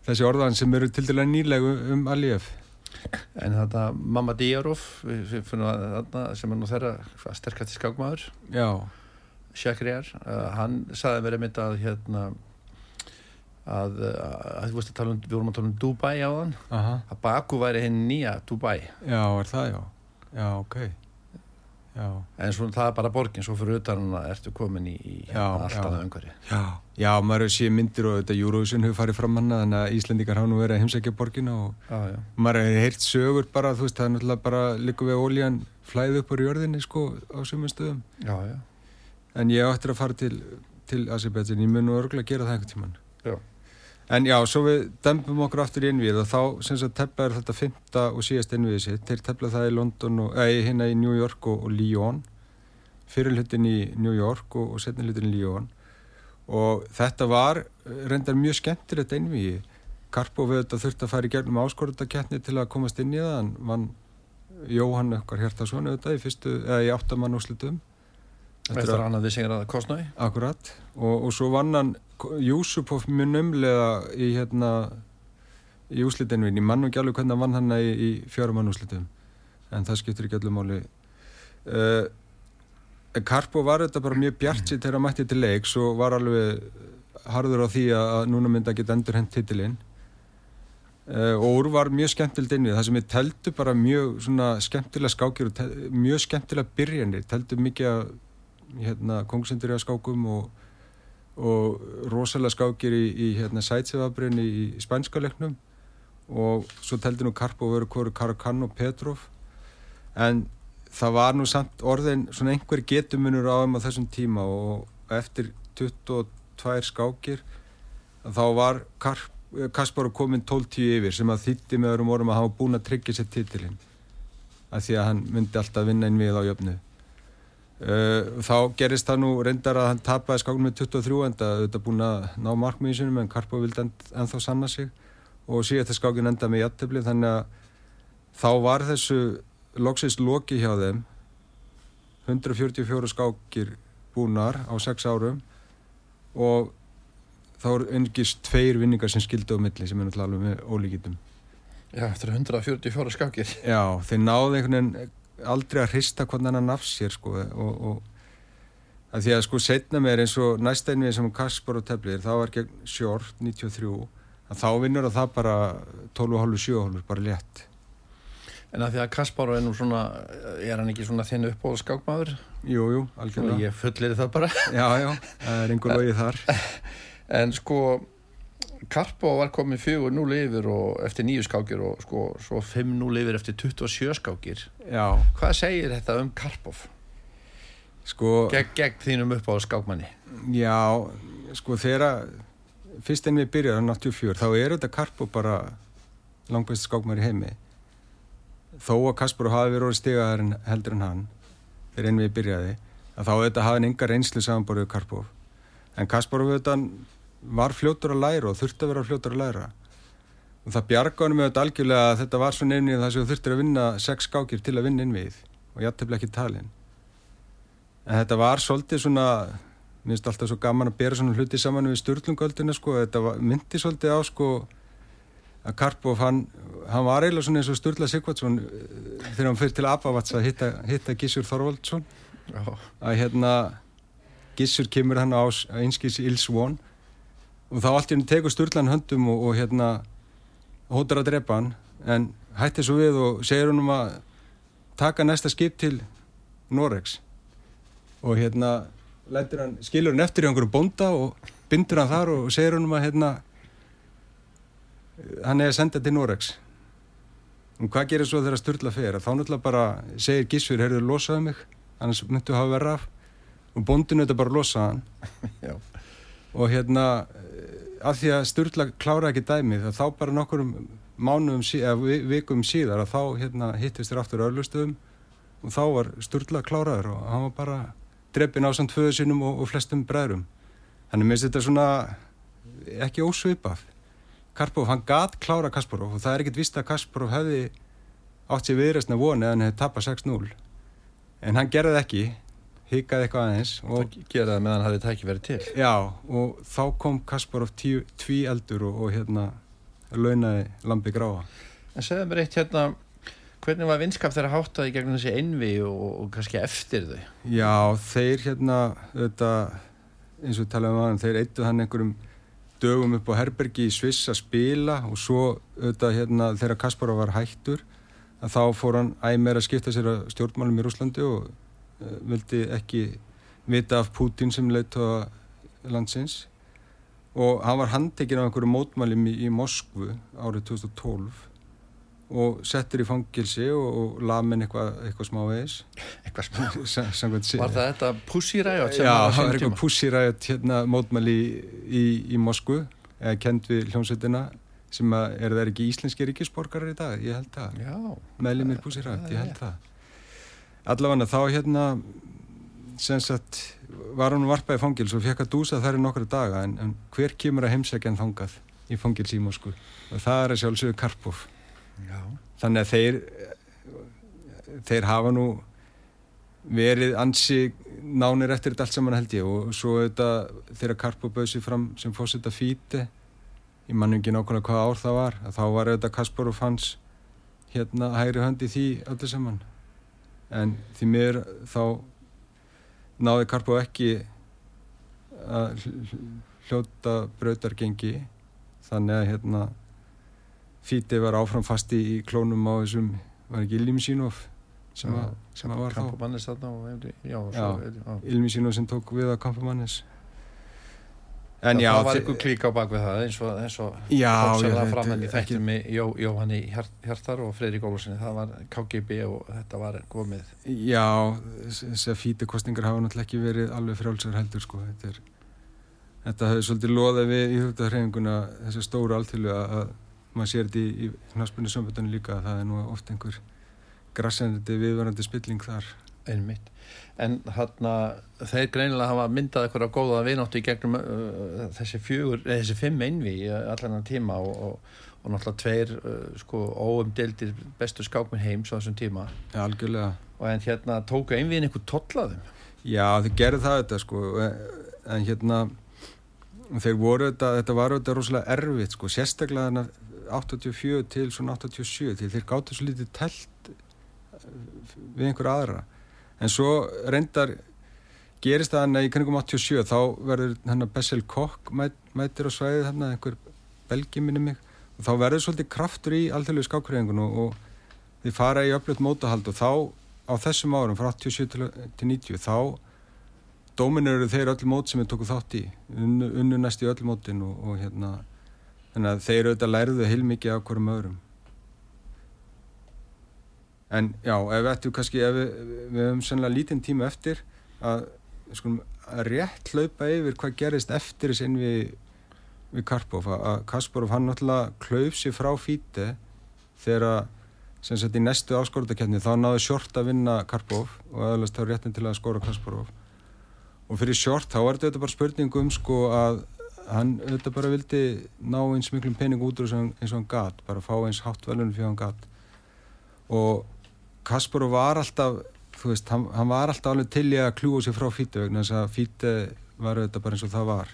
Speaker 2: þessi orðan sem eru til dæla nýlegu um Aliyev.
Speaker 1: En þetta Mamma að þarna sem er nú þeirra sterkast í skákmaður?
Speaker 2: Já,
Speaker 1: Shakriar, uh, hann saði mér einmitt að hérna að, að, að að tala um við vorum að tala um Dubai á þann
Speaker 2: aha,
Speaker 1: að Baku væri hinn nýja Dubai.
Speaker 2: Já, er það já. Já, ok Já,
Speaker 1: en svona það er bara borgin, svo fyrir utan hana ertu komin í, í hérna, allt
Speaker 2: já.
Speaker 1: annað umhverfi
Speaker 2: já, já maður séð myndir og þetta Eurovision hefur farið fram hana þannig að Íslendingar hafa nú verið að heimsækja borgina og
Speaker 1: já, já.
Speaker 2: maður hefur heyrt sögur bara, þú veist, það er náttúrulega bara líka við ólíjan flæði upp á jörðinni sko á sumum stöðum
Speaker 1: já, já.
Speaker 2: en ég áttir að fara til, til Azerbaijan, ég mun nú örgulega gera það einhvern tíman
Speaker 1: Já.
Speaker 2: En já, svo við dempum okkur aftur í innvið og þá sem sagt teflaður þetta fymta og síðast innviðið sitt. Þeir teflaði það í London og, eða hérna í New York og, og Lyon. Fyrir hlutin í New York og, og setni hlutin í Lyon. Og þetta var eh, reyndar mjög skemmtilegt innviði Karpov auðvitað þurfti að fara í gegnum áskorutakeppni til að komast inn í það hann vann Jóhann okkar Hjartarsson auðvitað í eða í áttamann úrslitum
Speaker 1: eftir að hann hafði sigrað kostnæði
Speaker 2: Akkurat. Og, og svo vann hann Júsupov mjög nömlega í hérna í úslitinu ég mann ekki alveg hvernig vann hann í, í fjórum mann úslitum en það skiptir ekki allir máli. Uh, Karpo var þetta bara mjög bjart sér þegar hann mætti til leiks og var alveg harður á því að, að núna myndi að geta endur hent titilinn. Uh, og úr var mjög skemmtilegt inn við það sem við teldu bara mjög skemmtilega skákir og mjög skemmtilega byrjanir teldu mikið að hérna, kongsendur í að skákum og, og rosalega skákir í, í hérna, sætsefabrinni í, í spænska leiknum. Og svo teldi nú Karpo að vera hverju Karakan og Petrov. En það var nú samt orðin svona einhver getumunur á þeim á þessum tíma og eftir 22 skákir þá var Karp, Kaspar komin 12-10 yfir sem að þýtti með öðrum orðum að var búin að tryggja sér titilinn. Af því að hann myndi alltaf vinna inn við á jöfnu þá gerist það nú reyndar að hann tapaði skáknum með 23 en það auðvitað búin að ná markmiðin sinum en Karpo vildi en, ennþá sanna sig. Og síðan þetta skákin enda með jættefli þannig að þá var þessu loksist loki hjá þeim. 144 skákir búnar á 6 árum. Og þá eru engist tveir vinningar sem skildi á milli sem er náttúrulega alveg með ólíkitum
Speaker 1: Já, eftir 144 skákir.
Speaker 2: Já, þeir náðu einhvern veginn aldrei að hrista hvernig hann nafs sér sko og, og að því að sko setna mér eins og næsta einvið sem Kaspar og Teflir það var gegn Short 93 að þá vinnur að það bara 12,5-7 bara létt.
Speaker 1: En að því að Kaspar er nú svona er hann ekki svona þinn uppbóð skákmaður
Speaker 2: Jú, jú, algjörlega.
Speaker 1: Ég fullir það bara.
Speaker 2: Já, já, það er einhver logið þar.
Speaker 1: En sko Karpo var komin 4-0 yfir og eftir nýju skákir og sko svo 5-0 yfir eftir 27 skákir.
Speaker 2: Já,
Speaker 1: Hvað segir þetta um Karpov?
Speaker 2: sko
Speaker 1: Gegn, gegn þínum upp á skákmanni.
Speaker 2: Já, sko þegar fyrst en við byrjaðum 84 þá er þetta Karpo bara langbæst skákmar í heimi. Þó að Kaspar hafi verið stigaðar heldur en hann þegar en við byrjaði að þá þetta hafi hann enga reynslu samanborðið Karpov. En Kaspar þetta var fljótur að læra og þurfti að vera fljótur að læra. Og það bjarga honum með þetta algjörlega að þetta var svo nefnið þar sem þú þurftir að vinna sex skákir til að vinna inn við og jættefli ekki talin. En þetta var svolítið svona mér finnst alltaf svo gaman að bera svona hluti saman við Sturlungöldina sko, þetta var, myndi svolítið á sko að Karpov hann, hann var eiginlega svona eins og Sturla Sigvardsson eh, þegar hann fyrir til Abavats að hitta, hitta Gissur Þorvaldsson. Að hérna Gissur kemur hann á einskis Ils One og þá allt í henni tekur Sturlan höndum og, og hérna hóttar að drepa hann. En hætti svo við og segir hann um að taka næsta skip til Norex og hérna hann, skilur hann eftir í einhverju bónda og bindur hann þar og segir hann um að hérna hann er að senda til Norex og hvað gerir svo þegar Sturla fer? Þá náttúrulega bara segir Gissur, heyrðu losaðu mig annars myndu hafa verið af. Og bóndinu þetta bara losa hann.
Speaker 1: Já.
Speaker 2: og hérna af því að Sturla klára ekki dæmið þá bara nokkur mánuðum eða vikum síðar að þá hérna, hittist þér aftur örlustöðum og þá var Sturla kláraður og hann var bara dreppin á samt föðu sinum og, og flestum bræðrum. Þannig minnst þetta svona ekki ósvipað. Karpov, hann gat klára Kasparov og það er ekkit vist að Kasparov hefði átt sér viðræstna voni að hann hefði tapast 6-0 en hann gerði ekki hikaði eitthvað aðeins
Speaker 1: og geraði meðan hann hafði tækið verið til.
Speaker 2: Já og þá kom Kasparov tví eldur og, og hérna launaði lampi gráa.
Speaker 1: En segðu mér eitt hérna hvernig var vinskap þeirra háttaði gegnum þessi einvi og, og kannski eftir þau?
Speaker 2: Já þeir hérna þetta, eins og talaðum um aðan þeir eittu hann einhverjum dögum upp á Herbergi í Sviss að spila og svo þetta hérna þegar Kasparov var hættur að þá fór hann æg meira að skipta sér að stjórnmálum í Rúslandi og vildi ekki vita af Putin sem leitt á landsins. Og hann var handtekinn á einhverju mótmælum í, í Moskvu árið 2012 og settur í fangilsi og, og lamin eitthvað eitthva smá veis
Speaker 1: eitthvað smá var það þetta pussiræjot
Speaker 2: já, það var eitthvað pussiræjot hérna, mótmæli í, í, í Moskvu eða kend við hljómsveitina sem er það ekki íslenski ríkisborgarar í dag, ég held það. Meðlumir pussiræjot, ég held það allavega þá hérna sem sagt var hann varpað í fangils og fekk að dúsa þar í nokkru daga en, en hver kemur að heimsækja hann fangað í fangils í Moskvu og það er að sjálfsögðu Karpov. Já. þannig að þeir þeir hafa nú verið ansi nánir eftir þetta allt saman held ég. Og svo þetta þeirra Karpov bauð sér fram sem fórsetta fíti ég mann ekki nákvæmlega hvað ár það var þá var þetta Kasparov hans hérna hægri höndi því öllu saman en því mér þá náði Karpov ekki að hljóta brautargengi. Þannig að hérna Fíti var áfram fasti í klónum á þessum, var ekki Ilmsínov sem, sem var
Speaker 1: Kampamannis þarna og, já,
Speaker 2: já, Ilmsínov sem tók við að Kampamannis
Speaker 1: En já, það var eitthvað klík á bakvið það eins og, eins og fólksalega framhenn í þættum með Jó, Jóhanni Hjartar og Fredrik Ólusinni, það var KGB og þetta var komið.
Speaker 2: Já, þess að fítikostningar hafa náttúrulega ekki verið alveg frjálsar heldur sko, þetta er, þetta hefur svolítið loðað við í þúttaðhreyfinguna þessu stóru alltilu að maður sér þetta í, í hnaspunni sömbutunni líka að það er nú ofta einhver grassendandi viðvarandi spilling þar.
Speaker 1: Einmitt. En hann að þeir greinilega hafa myndað eitthvað góða vináttu í gegnum uh, þessi fjögur, eða þessi fimm einvi allan að tíma og, og, og náttúrulega tveir uh, sko óumdeldir bestu skákminn heims á þessum tíma.
Speaker 2: Ja, algjörlega.
Speaker 1: Og en hérna tóku einviðin einhver tollaðum?
Speaker 2: Já þeir gerðu það þetta sko en hérna þeir voru þetta, þetta var þetta rosalega erfitt sko sérstaklega 84 til svona 87 til þeir gáttu svo litið telt við einhver aðra en svo reyndar gerist það hann að í kringum 87 þá verður hann að Bessel Kokk mæt, mætir á svæðið hann að einhver belgi minni mig. Og þá verður svolítið kraftur í allþjóðlu skákræðingun og, og þið fara í öflut mótahald og þá á þessum árum frá 87 til, til 90 þá dóminir eru þeir öll mót sem við tókum þátt í unnu, unnu næst í öll mótin og, og hérna þannig að þeir auðvitað læruðu heilmikið af hverjum öðrum en já, ef við kannski ef við, við höfum sannlega lítinn tíma eftir að, skulum, að rétt hlaupa yfir hvað gerist eftir þess inn við, við Karpov. Að Kasparov hann náttúrulega klauf sér frá fíti þegar að sem sagt í næstu áskorðaketni þá náðu Sjort að vinna Karpov og aðalast þá réttin til að skora Kasparov. Og fyrir Sjort þá er þetta bara spurning um sko að hann þetta bara vildi ná eins miklum pening út eins og hann gatt, bara fá eins hátt velunum fyrir hann gatt og Kasparov var alltaf þú veist, hann, hann var alltaf alveg til í að kljúa sér frá fíti vegna þess að fíti var auðvitað bara eins og það var.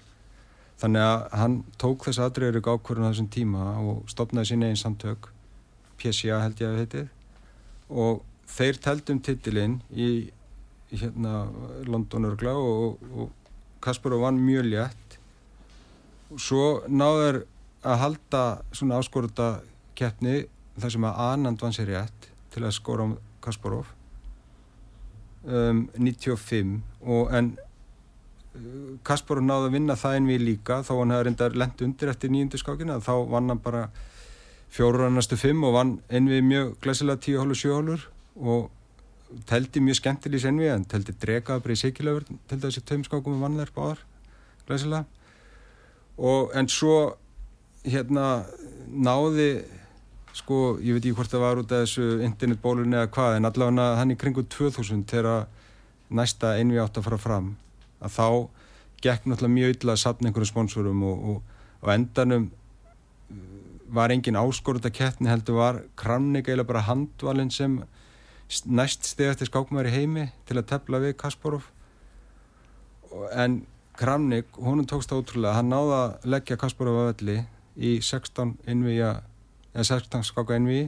Speaker 2: Þannig að hann tók þess aðdreiður ákvörðun á þessum tíma og stopnaði sín einn samtök PSA held ég að heitið og þeir teldum titilinn í, hérna London örgla og, og Kasparov vann mjög létt. Og svo náður að halda svona áskorða keppni þar sem að Anand vann sér rétt til að skóra á Kasparov. Um, 95 og en uh, Kasparov náði að vinna það en við líka þá hann hefði reyndar lent undir eftir nýjundu skákina þá vann hann bara fjóru annastu fimm og vann en við mjög glæsilega tíu hólur, sjö hólur og teldi mjög skemmtileg í senvi en teldi dregaðabri í Sikilöfur til þessi tömskákum með vannleir báðar glæsilega. Og en svo hérna náði sko, ég veit ekki hvort það var út af þessu internetbólunni eða hvað en allavega hann í kringu 2000 þegar næsta einvi átt að fara fram að þá gekk náttúrulega mjög illa að sapna einhverjum sponsorum og, og, og endanum var engin áskorut að keppni heldur var Kramnik eiginlega bara handvalinn sem næst stegast í skákumæri heimi til að tefla við Kasparov. En Kramnik, honum tókst það ótrúlega hann náða að leggja Kasparov að velli í 16 innvíja eða 16 skáka innví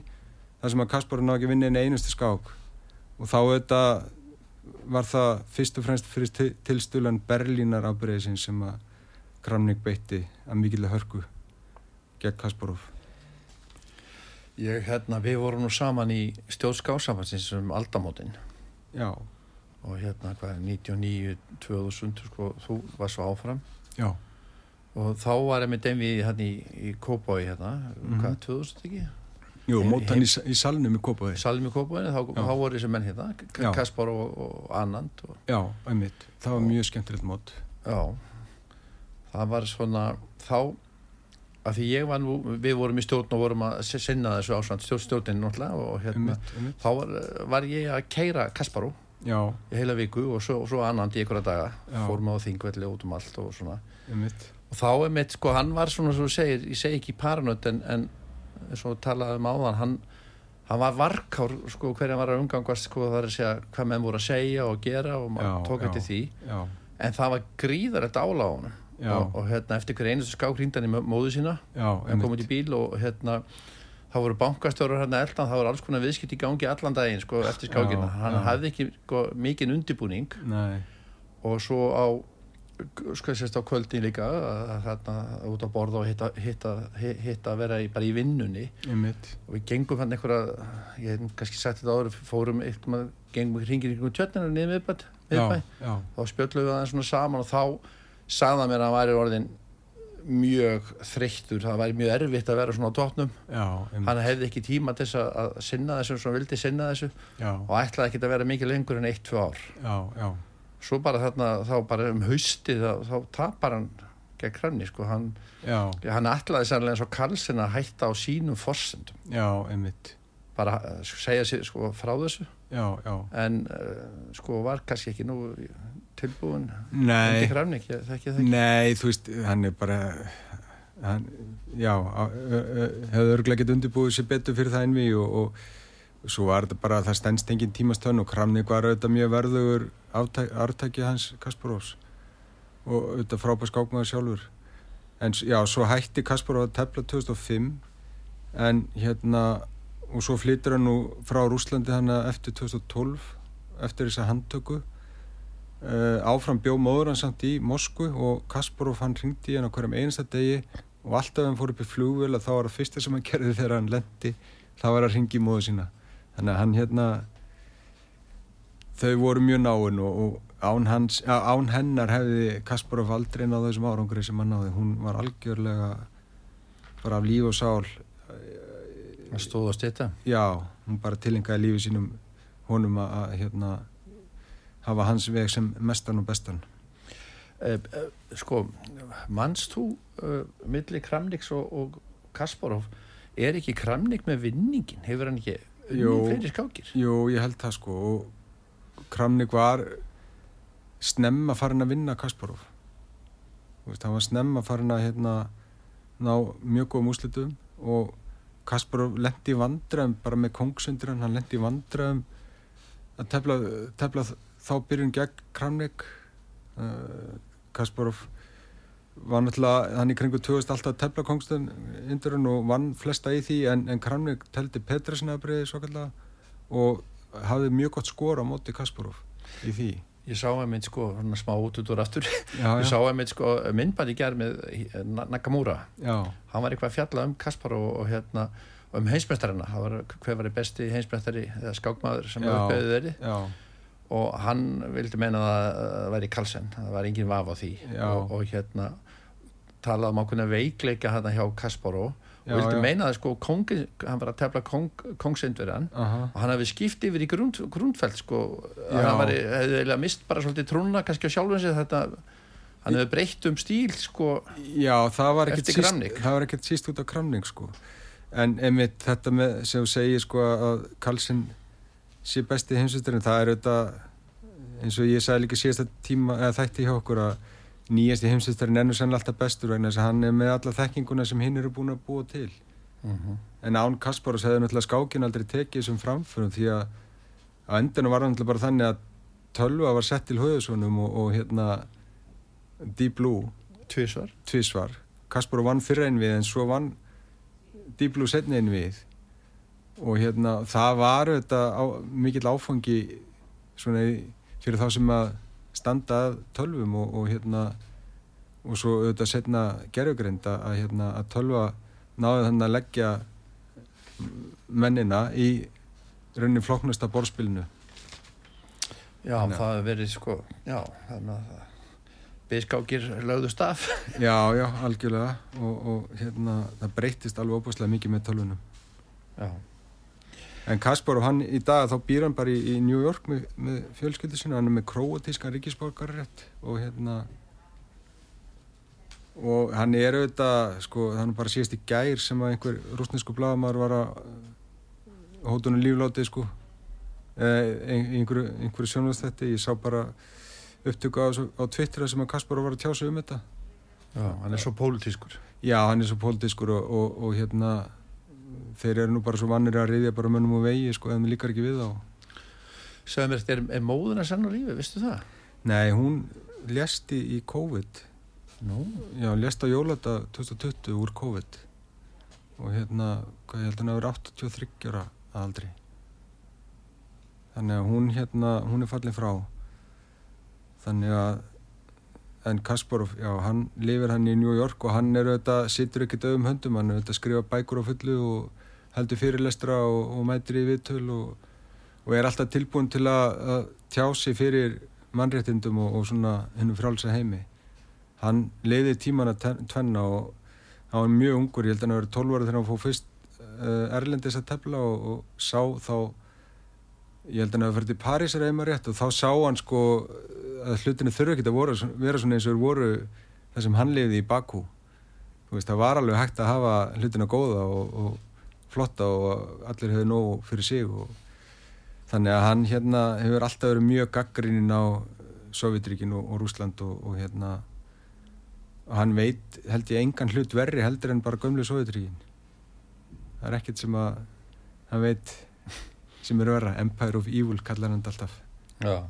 Speaker 2: þar sem að Kasparov náði ekki vinni einu einustu skák. Og þá þetta var það fyrst og fremst fyrir tilstulan Berlínar afbreyðsin sem að Kramnik beitti að mikilvæg hörku gegn Kasparov.
Speaker 1: Ég, hérna, við vorum nú saman í stjórnskásafansins um aldamótin.
Speaker 2: Já.
Speaker 1: Og hérna hvað 99-2000 sko, þú var svo áfram.
Speaker 2: Já
Speaker 1: og þá var ég með dem við hérna í, í Kópái hérna, mm -hmm. hvað, 2000 ekki?
Speaker 2: Jú, mótan í, í salnum í Kópái
Speaker 1: Salnum í Kópái, þá, þá voru þessi menn hérna Kaspar og, og Anand og...
Speaker 2: Já, einmitt, það var mjög skemmtilegt mót
Speaker 1: Já, það var svona þá af því ég var nú, við vorum í stjórn og vorum að sinna þessu ásvand stjórnstjórnin og hérna
Speaker 2: einmitt, einmitt.
Speaker 1: þá var, var ég að keira Kasparú
Speaker 2: Já.
Speaker 1: í heila viku og svo, og svo annan í einhverja daga fórum á þingvelli út um allt og svona
Speaker 2: einmitt.
Speaker 1: Og þá er mitt, sko, hann var svona svo segir, ég segi ekki paranönd en, en svo talaði um áðan hann, hann var varkár, sko, hverja var að umgangast, sko, það er að segja hvað menn voru að segja og gera og maður tók eftir því.
Speaker 2: Já.
Speaker 1: en það var gríðarett ála á hann og, og hérna eftir hver einustu skák hrýndan í móðu sína.
Speaker 2: Já,
Speaker 1: hann kom út í bíl og hérna þá voru bankastjórar hérna eldan það voru alls konar viðskipt í gangi allan daginn sko, eftir skákina,
Speaker 2: Já,
Speaker 1: hann
Speaker 2: já.
Speaker 1: hafði ekki sko, mikinn undibúning
Speaker 2: Nei.
Speaker 1: og svo á sko sérst á kvöldin líka að hérna út á borða og hitta, hitta, hitta að vera í, bara í vinnunni.
Speaker 2: Einmitt.
Speaker 1: og við gengum hann einhverja ég hef kannski sagt þetta áður fórum eitthvað, gengum hringir ykkur tjötnina niður miðbætt
Speaker 2: Já, já,
Speaker 1: þá spjöllum við aðeins svona saman og þá sagða mér að hann væri orðin mjög þreyttur, það væri mjög erfitt að vera svona á tóknum hann hefði ekki tíma til þess að, sinna þessu sem hann vildi sinna þessu
Speaker 2: Já,
Speaker 1: og ætlaði ekki að vera mikið lengur en eitt, tvö ár.
Speaker 2: Já, já,
Speaker 1: svo bara þarna, þá bara um hausti þá, þá tapar hann gegn hranni sko, hann, hann ætlaði sannlega eins og Karlsson að hætta á sínum forsendum,
Speaker 2: já, einmitt.
Speaker 1: bara uh, segja sér sko frá þessu
Speaker 2: Já, já.
Speaker 1: en uh, sko var kannski ekki nú tilbúin
Speaker 2: Nei.
Speaker 1: hranni, ekki, ekki það ekki
Speaker 2: Nei, þú veist, hann er bara hann, já á- ö- ö- hefði örgulega getið undirbúið sér betur fyrir það einví og, og svo var þetta bara það stendst engin tímastönn og Kramnik var auðvitað mjög verðugur ártæki hans Kasparovs og auðvitað frábær skákmaður sjálfur. En já, svo hætti Kasparov að tefla 2005 en hérna og svo flytur hann nú frá Rúslandi hann eftir 2012 eftir þessa handtöku. Uh, áfram bjó móður hann samt í Moskvu og Kasparov hann ringdi hann á hverjum einasta degi og alltaf hann fór upp í flugvél að þá var það fyrsta sem hann gerði þegar hann lendi þá var að ringi móðu sína þannig að hann hérna þau voru mjög náinn og, og án, hans, án hennar hefði Kasparov aldrei náðu þessum árangri sem hann náði. Hún var algjörlega bara af líf og sál.
Speaker 1: Að stýta
Speaker 2: já, hún bara tilengaði lífi sínum honum að, hérna hafa hans veg sem mestan og bestan.
Speaker 1: Eh, eh, sko, mannst þú uh, milli Kramniks og, og Kasparov er ekki Kramnik með vinningin hefur hann ekki
Speaker 2: Jú.
Speaker 1: unnið fleiri skákir.
Speaker 2: Jú, ég held það sko. Og Kramnik var snemma farin að vinna Kasparov. Veist, hann var snemma farin að hérna ná mjög góðum úslitum og Kasparov lendi í vandræðum bara með kongsundir hann lendi í vandræðum að tefla, tefla þá byrjun gegn Kramnik. Uh, Kasparov var náttúrulega hann í kringu 2000 alltaf tefla kongstundurinn og vann flesta í því en, en Kramnik teldi Petresina að breyði svo kallega og hafði mjög gott skor á móti Kasparov í því.
Speaker 1: Ég sá að mynd sko, svona smá út út úr aftur.
Speaker 2: Já,
Speaker 1: ég
Speaker 2: já,
Speaker 1: sá að mynd sko, myndbæri gerð með eh, Na- Nakamura.
Speaker 2: Já,
Speaker 1: hann var eitthvað að fjalla um Kasparov og, og hérna og um var hver var besti heimsmeistari eða skákmaður sem
Speaker 2: Já.
Speaker 1: uppbeðið þeirri
Speaker 2: já,
Speaker 1: og hann vildi meina að það væri Karlsson, það var engin vaf á því. Og, og hérna talaði um ákveðna veikleika hérna hjá Kasparov og vildi meina það sko kongi, hann var að tefla kong, kongsindverðan og hann hafi skipt yfir í grund, grundfælt sko. Hann var, hefði eiginlega mist bara svolítið trúna kannski á sjálfum sig þetta hann hefði breytt um stíl sko
Speaker 2: Já, það var ekkert síst, út á kramning sko. En einmitt þetta með sem þú segir sko að Karlsson sé besti heimsvisturinn, það er auðvitað eins og ég sagði líka síðasta tíma eða þætti hjá okkur að nýjasti heimsvistarinn ennur sannlega alltaf bestur vegna þess að hann er með alla þekkinguna sem hinn eru búin að búa til uh mhm. -huh. en Án Kasparos hefði náttúrulega skákin aldrei tekið þessum framförum því að á endinu var hann náttúrulega bara þannig að tölva var sett til höðusónum og, og hérna Deep Blue
Speaker 1: Tvísvar,
Speaker 2: Tvísvar. Kasparov vann fyrra einn við en svo vann Deep Blue setni einn við og hérna það var þetta á, mikill áfangi svona fyrir þá sem að standa tölvum og, og hérna og svo auðvitað setna gerðugrind að, hérna, að tölva náðu þannig að leggja mennina í raunin floknasta borspilinu
Speaker 1: Já, þannig það hefur verið sko já, þannig að Biskákir lögðu staf
Speaker 2: Já, já, algjörlega og, og hérna, það breytist alveg óbúslega mikið með tölvunum. Já En Kasparov hann í dag þá býr hann bara í, í New York með, með fjölskyldu sinna, hann er með króatíska ríkisborgarrétt og hérna og hann er auðvitað, sko, hann er bara síðast í gær sem að einhver rúsnesku bladamar var að hótunum líflátið, sko. Eh, einhverju, einhverju sjónvastætti, ég sá bara upptöku á, á Twitter sem að Kasparov var að tjá sig um þetta.
Speaker 1: Já, hann er svo pólitískur.
Speaker 2: Já, hann er svo pólitískur og, og, og hérna þeir eru nú bara svo vannir að riðja bara mönnum og vegi sko, en við líkar ekki við á
Speaker 1: Sæðum við, er, er móðuna sann á lífi, vistu það?
Speaker 2: Nei, hún lesti í COVID.
Speaker 1: No.
Speaker 2: Já, lesti á jólata 2020 úr COVID. Og hérna, hvað ég held að hann hafi verið 83 ára aldri. Þannig að hún hérna, hún er fallin frá. Þannig að en Kasparov, já, hann lifir hann í New York og hann er auðvitað, sittur ekki dögum höndum, hann er auðvitað að skrifa bækur á fullu og heldur fyrirlestra og, og mætir í viðtöl og, og er alltaf tilbúin til að, að tjá sig fyrir mannréttindum og, og svona hennum frálsa heimi. Hann leiði tíman að tvenna og hann var mjög ungur, ég held að hann var 12 ára þegar hann fóð fyrst uh, Erlendis að tefla og sá þá, ég held að hann hafa fyrir Parísar eða rétt og þá sá hann sko að hlutinu þurfu ekki að voru, vera svona eins og voru það sem hann liði í Bakú veist, það var alveg hægt að hafa hlutinu góða og, og flotta og allir hefur nóg fyrir sig og þannig að hann hérna hefur alltaf verið mjög gaggrinnin á Sovjetríkin og, og Rúsland og, og hérna og hann veit held ég engan hlut verri heldur en bara gömlu Sovjetríkin það er ekkert sem að hann veit sem er vera Empire of Evil kallar hann alltaf.
Speaker 1: Já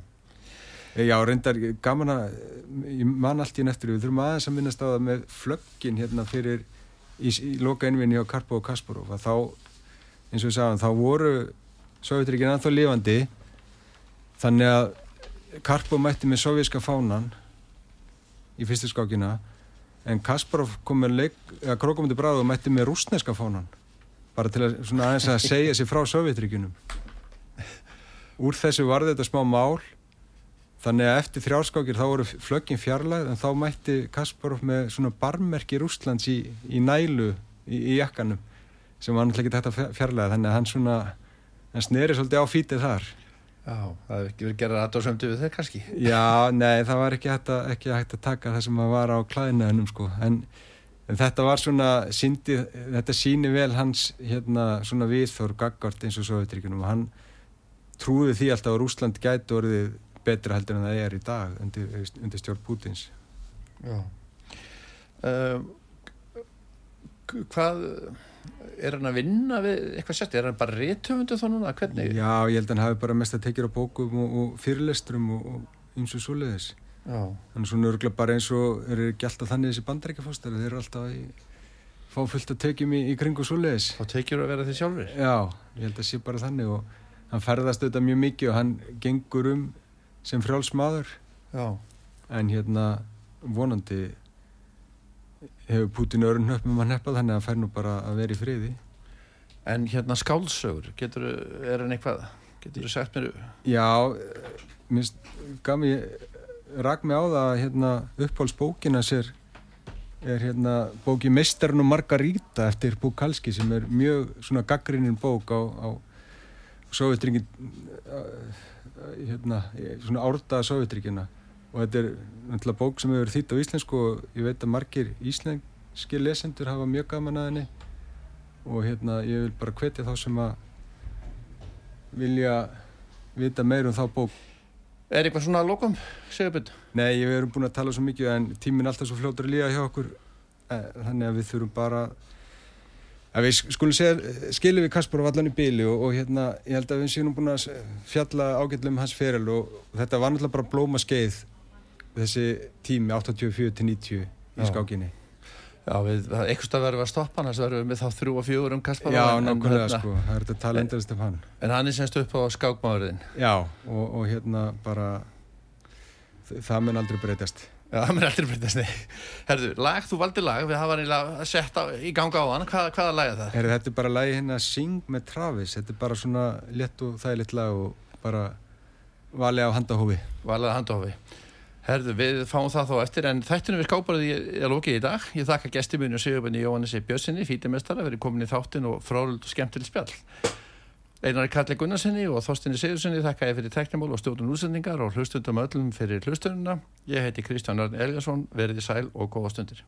Speaker 2: já, reyndar gaman að, ég man allt í neftur, við þurfum aðeins að minnast á það með flöggin hérna fyrir í, í loka einvinni á Karpo og Kasparov að þá, eins og við sagðum, þá voru Sovjetrikinn anþá lifandi þannig að Karpo mætti með sovjíska fánan í fyrstu skákina en Kasparov kom með Krokomundi Bráð og mætti með rúsneska fánan bara til að, aðeins að segja sér frá Sovjetrikinnum úr þessu var þetta smá mál Þannig að eftir þrjárskókir þá voru flöggin fjarlæð en þá mætti Kasparov með svona barmerki Rústlands í, í nælu í, í jakkanum sem var náttúrulega ekki þetta fjarlæð þannig að hann svona, hann sneri svolítið á fítið þar.
Speaker 1: Já, það hefði ekki verið gerað aðdóðsömdu við þeir kannski.
Speaker 2: Já, nei, það var ekki hægt að, ekki hægt að taka það sem var á klæðinaðunum sko en, en þetta var svona, síndi, þetta síni vel hans hérna svona viðþór gaggart eins og Sovjetríkunum og hann trúði því alltaf að Rústland gæti orðið betra heldur en það er í dag undir, undir stjórn Pútins
Speaker 1: Já. Uh, Hvað er hann að vinna við eitthvað sett, er hann bara réttöfundu þá núna, hvernig?
Speaker 2: Já, ég held að hann hafi bara mest að tekja á bókum og, og fyrirlesturum og eins og svoleiðis. Hann er svona örgulega bara eins og er ekki alltaf þannig þessi bandrækjafóstari, þeir eru alltaf í fá fullt að tekjum í, í kring og svoleiðis.
Speaker 1: Og tekjur að vera því sjálfur
Speaker 2: Já, ég held að sé bara þannig og hann ferðast auðvitað mjög mikið og hann gengur um sem frjálsmaður en hérna vonandi hefur Putin örn upp með maður neppað þannig að hann fær nú bara að vera í friði.
Speaker 1: En hérna skálsögur, getur, er hann eitthvað getur þú sagt mér
Speaker 2: Já, minnst gaf mér rak mig á það hérna uppháls bókina sér er hérna bóki Mestarinn og Margarita eftir Búkalski sem er mjög svona gaggrinnin bók á, á Sovjetringin hérna, svona árdaða Sovjetringina og þetta er náttúrulega bók sem hefur þýtt á íslensku og ég veit að margir íslenski lesendur hafa mjög gaman að henni. Og hérna ég vil bara hvetja þá sem að vilja vita meir um þá bók.
Speaker 3: Er eitthvað svona að lókum, Sigurbjörn?
Speaker 2: Nei, við erum búin að tala svo mikið en tíminn er alltaf svo fljótur að líða hjá okkur. Eh, þannig að við þurfum bara að við skulum segja skilum við Kaspar á vallan í bíli og, og hérna ég held að við séum búin að fjalla ágætlega um hans feril og, og þetta var náttúrulega bara blóma skeið þessi tími 84-90 í skákinni.
Speaker 3: Já, við, eitthvað stað verðum við að stoppa hann, þess að verðum við þá þrjú og fjögur um Kaspar
Speaker 2: Já, nákvæmlega hérna, sko, það er þetta tala endurist um hann
Speaker 3: En hann er semst upp á skákmáðurinn
Speaker 2: Já, og, og hérna bara það mun aldrei breytast
Speaker 3: Já, það mun aldrei breytast, nei Herðu, lag, þú valdi lag, við hafa nýlega sett á, í ganga á hann, Hvað, hvaða lag er það?
Speaker 2: Herðu, þetta er bara lagi hérna Sing með Travis, þetta er bara svona létt og þægilegt lag og bara valið á handahófi
Speaker 3: Valið á handahófi Herðu, við fáum það þá eftir en þættunum við skáparið ég er lókið í dag. Ég þakka gestiminu Sigurbjörni Jóhannessi Björnsinni, fítimestara, verið komin í þáttin og frálund og skemmtileg spjall. Einari Kalli Gunnarsinni og Þorstinni Sigurssoni þakka ég fyrir teknimól og stjórnum útsendingar og hlustundum öllum fyrir hlustununa. Ég heiti Kristján Örn Elgarsson, verið í sæl og góða stundir.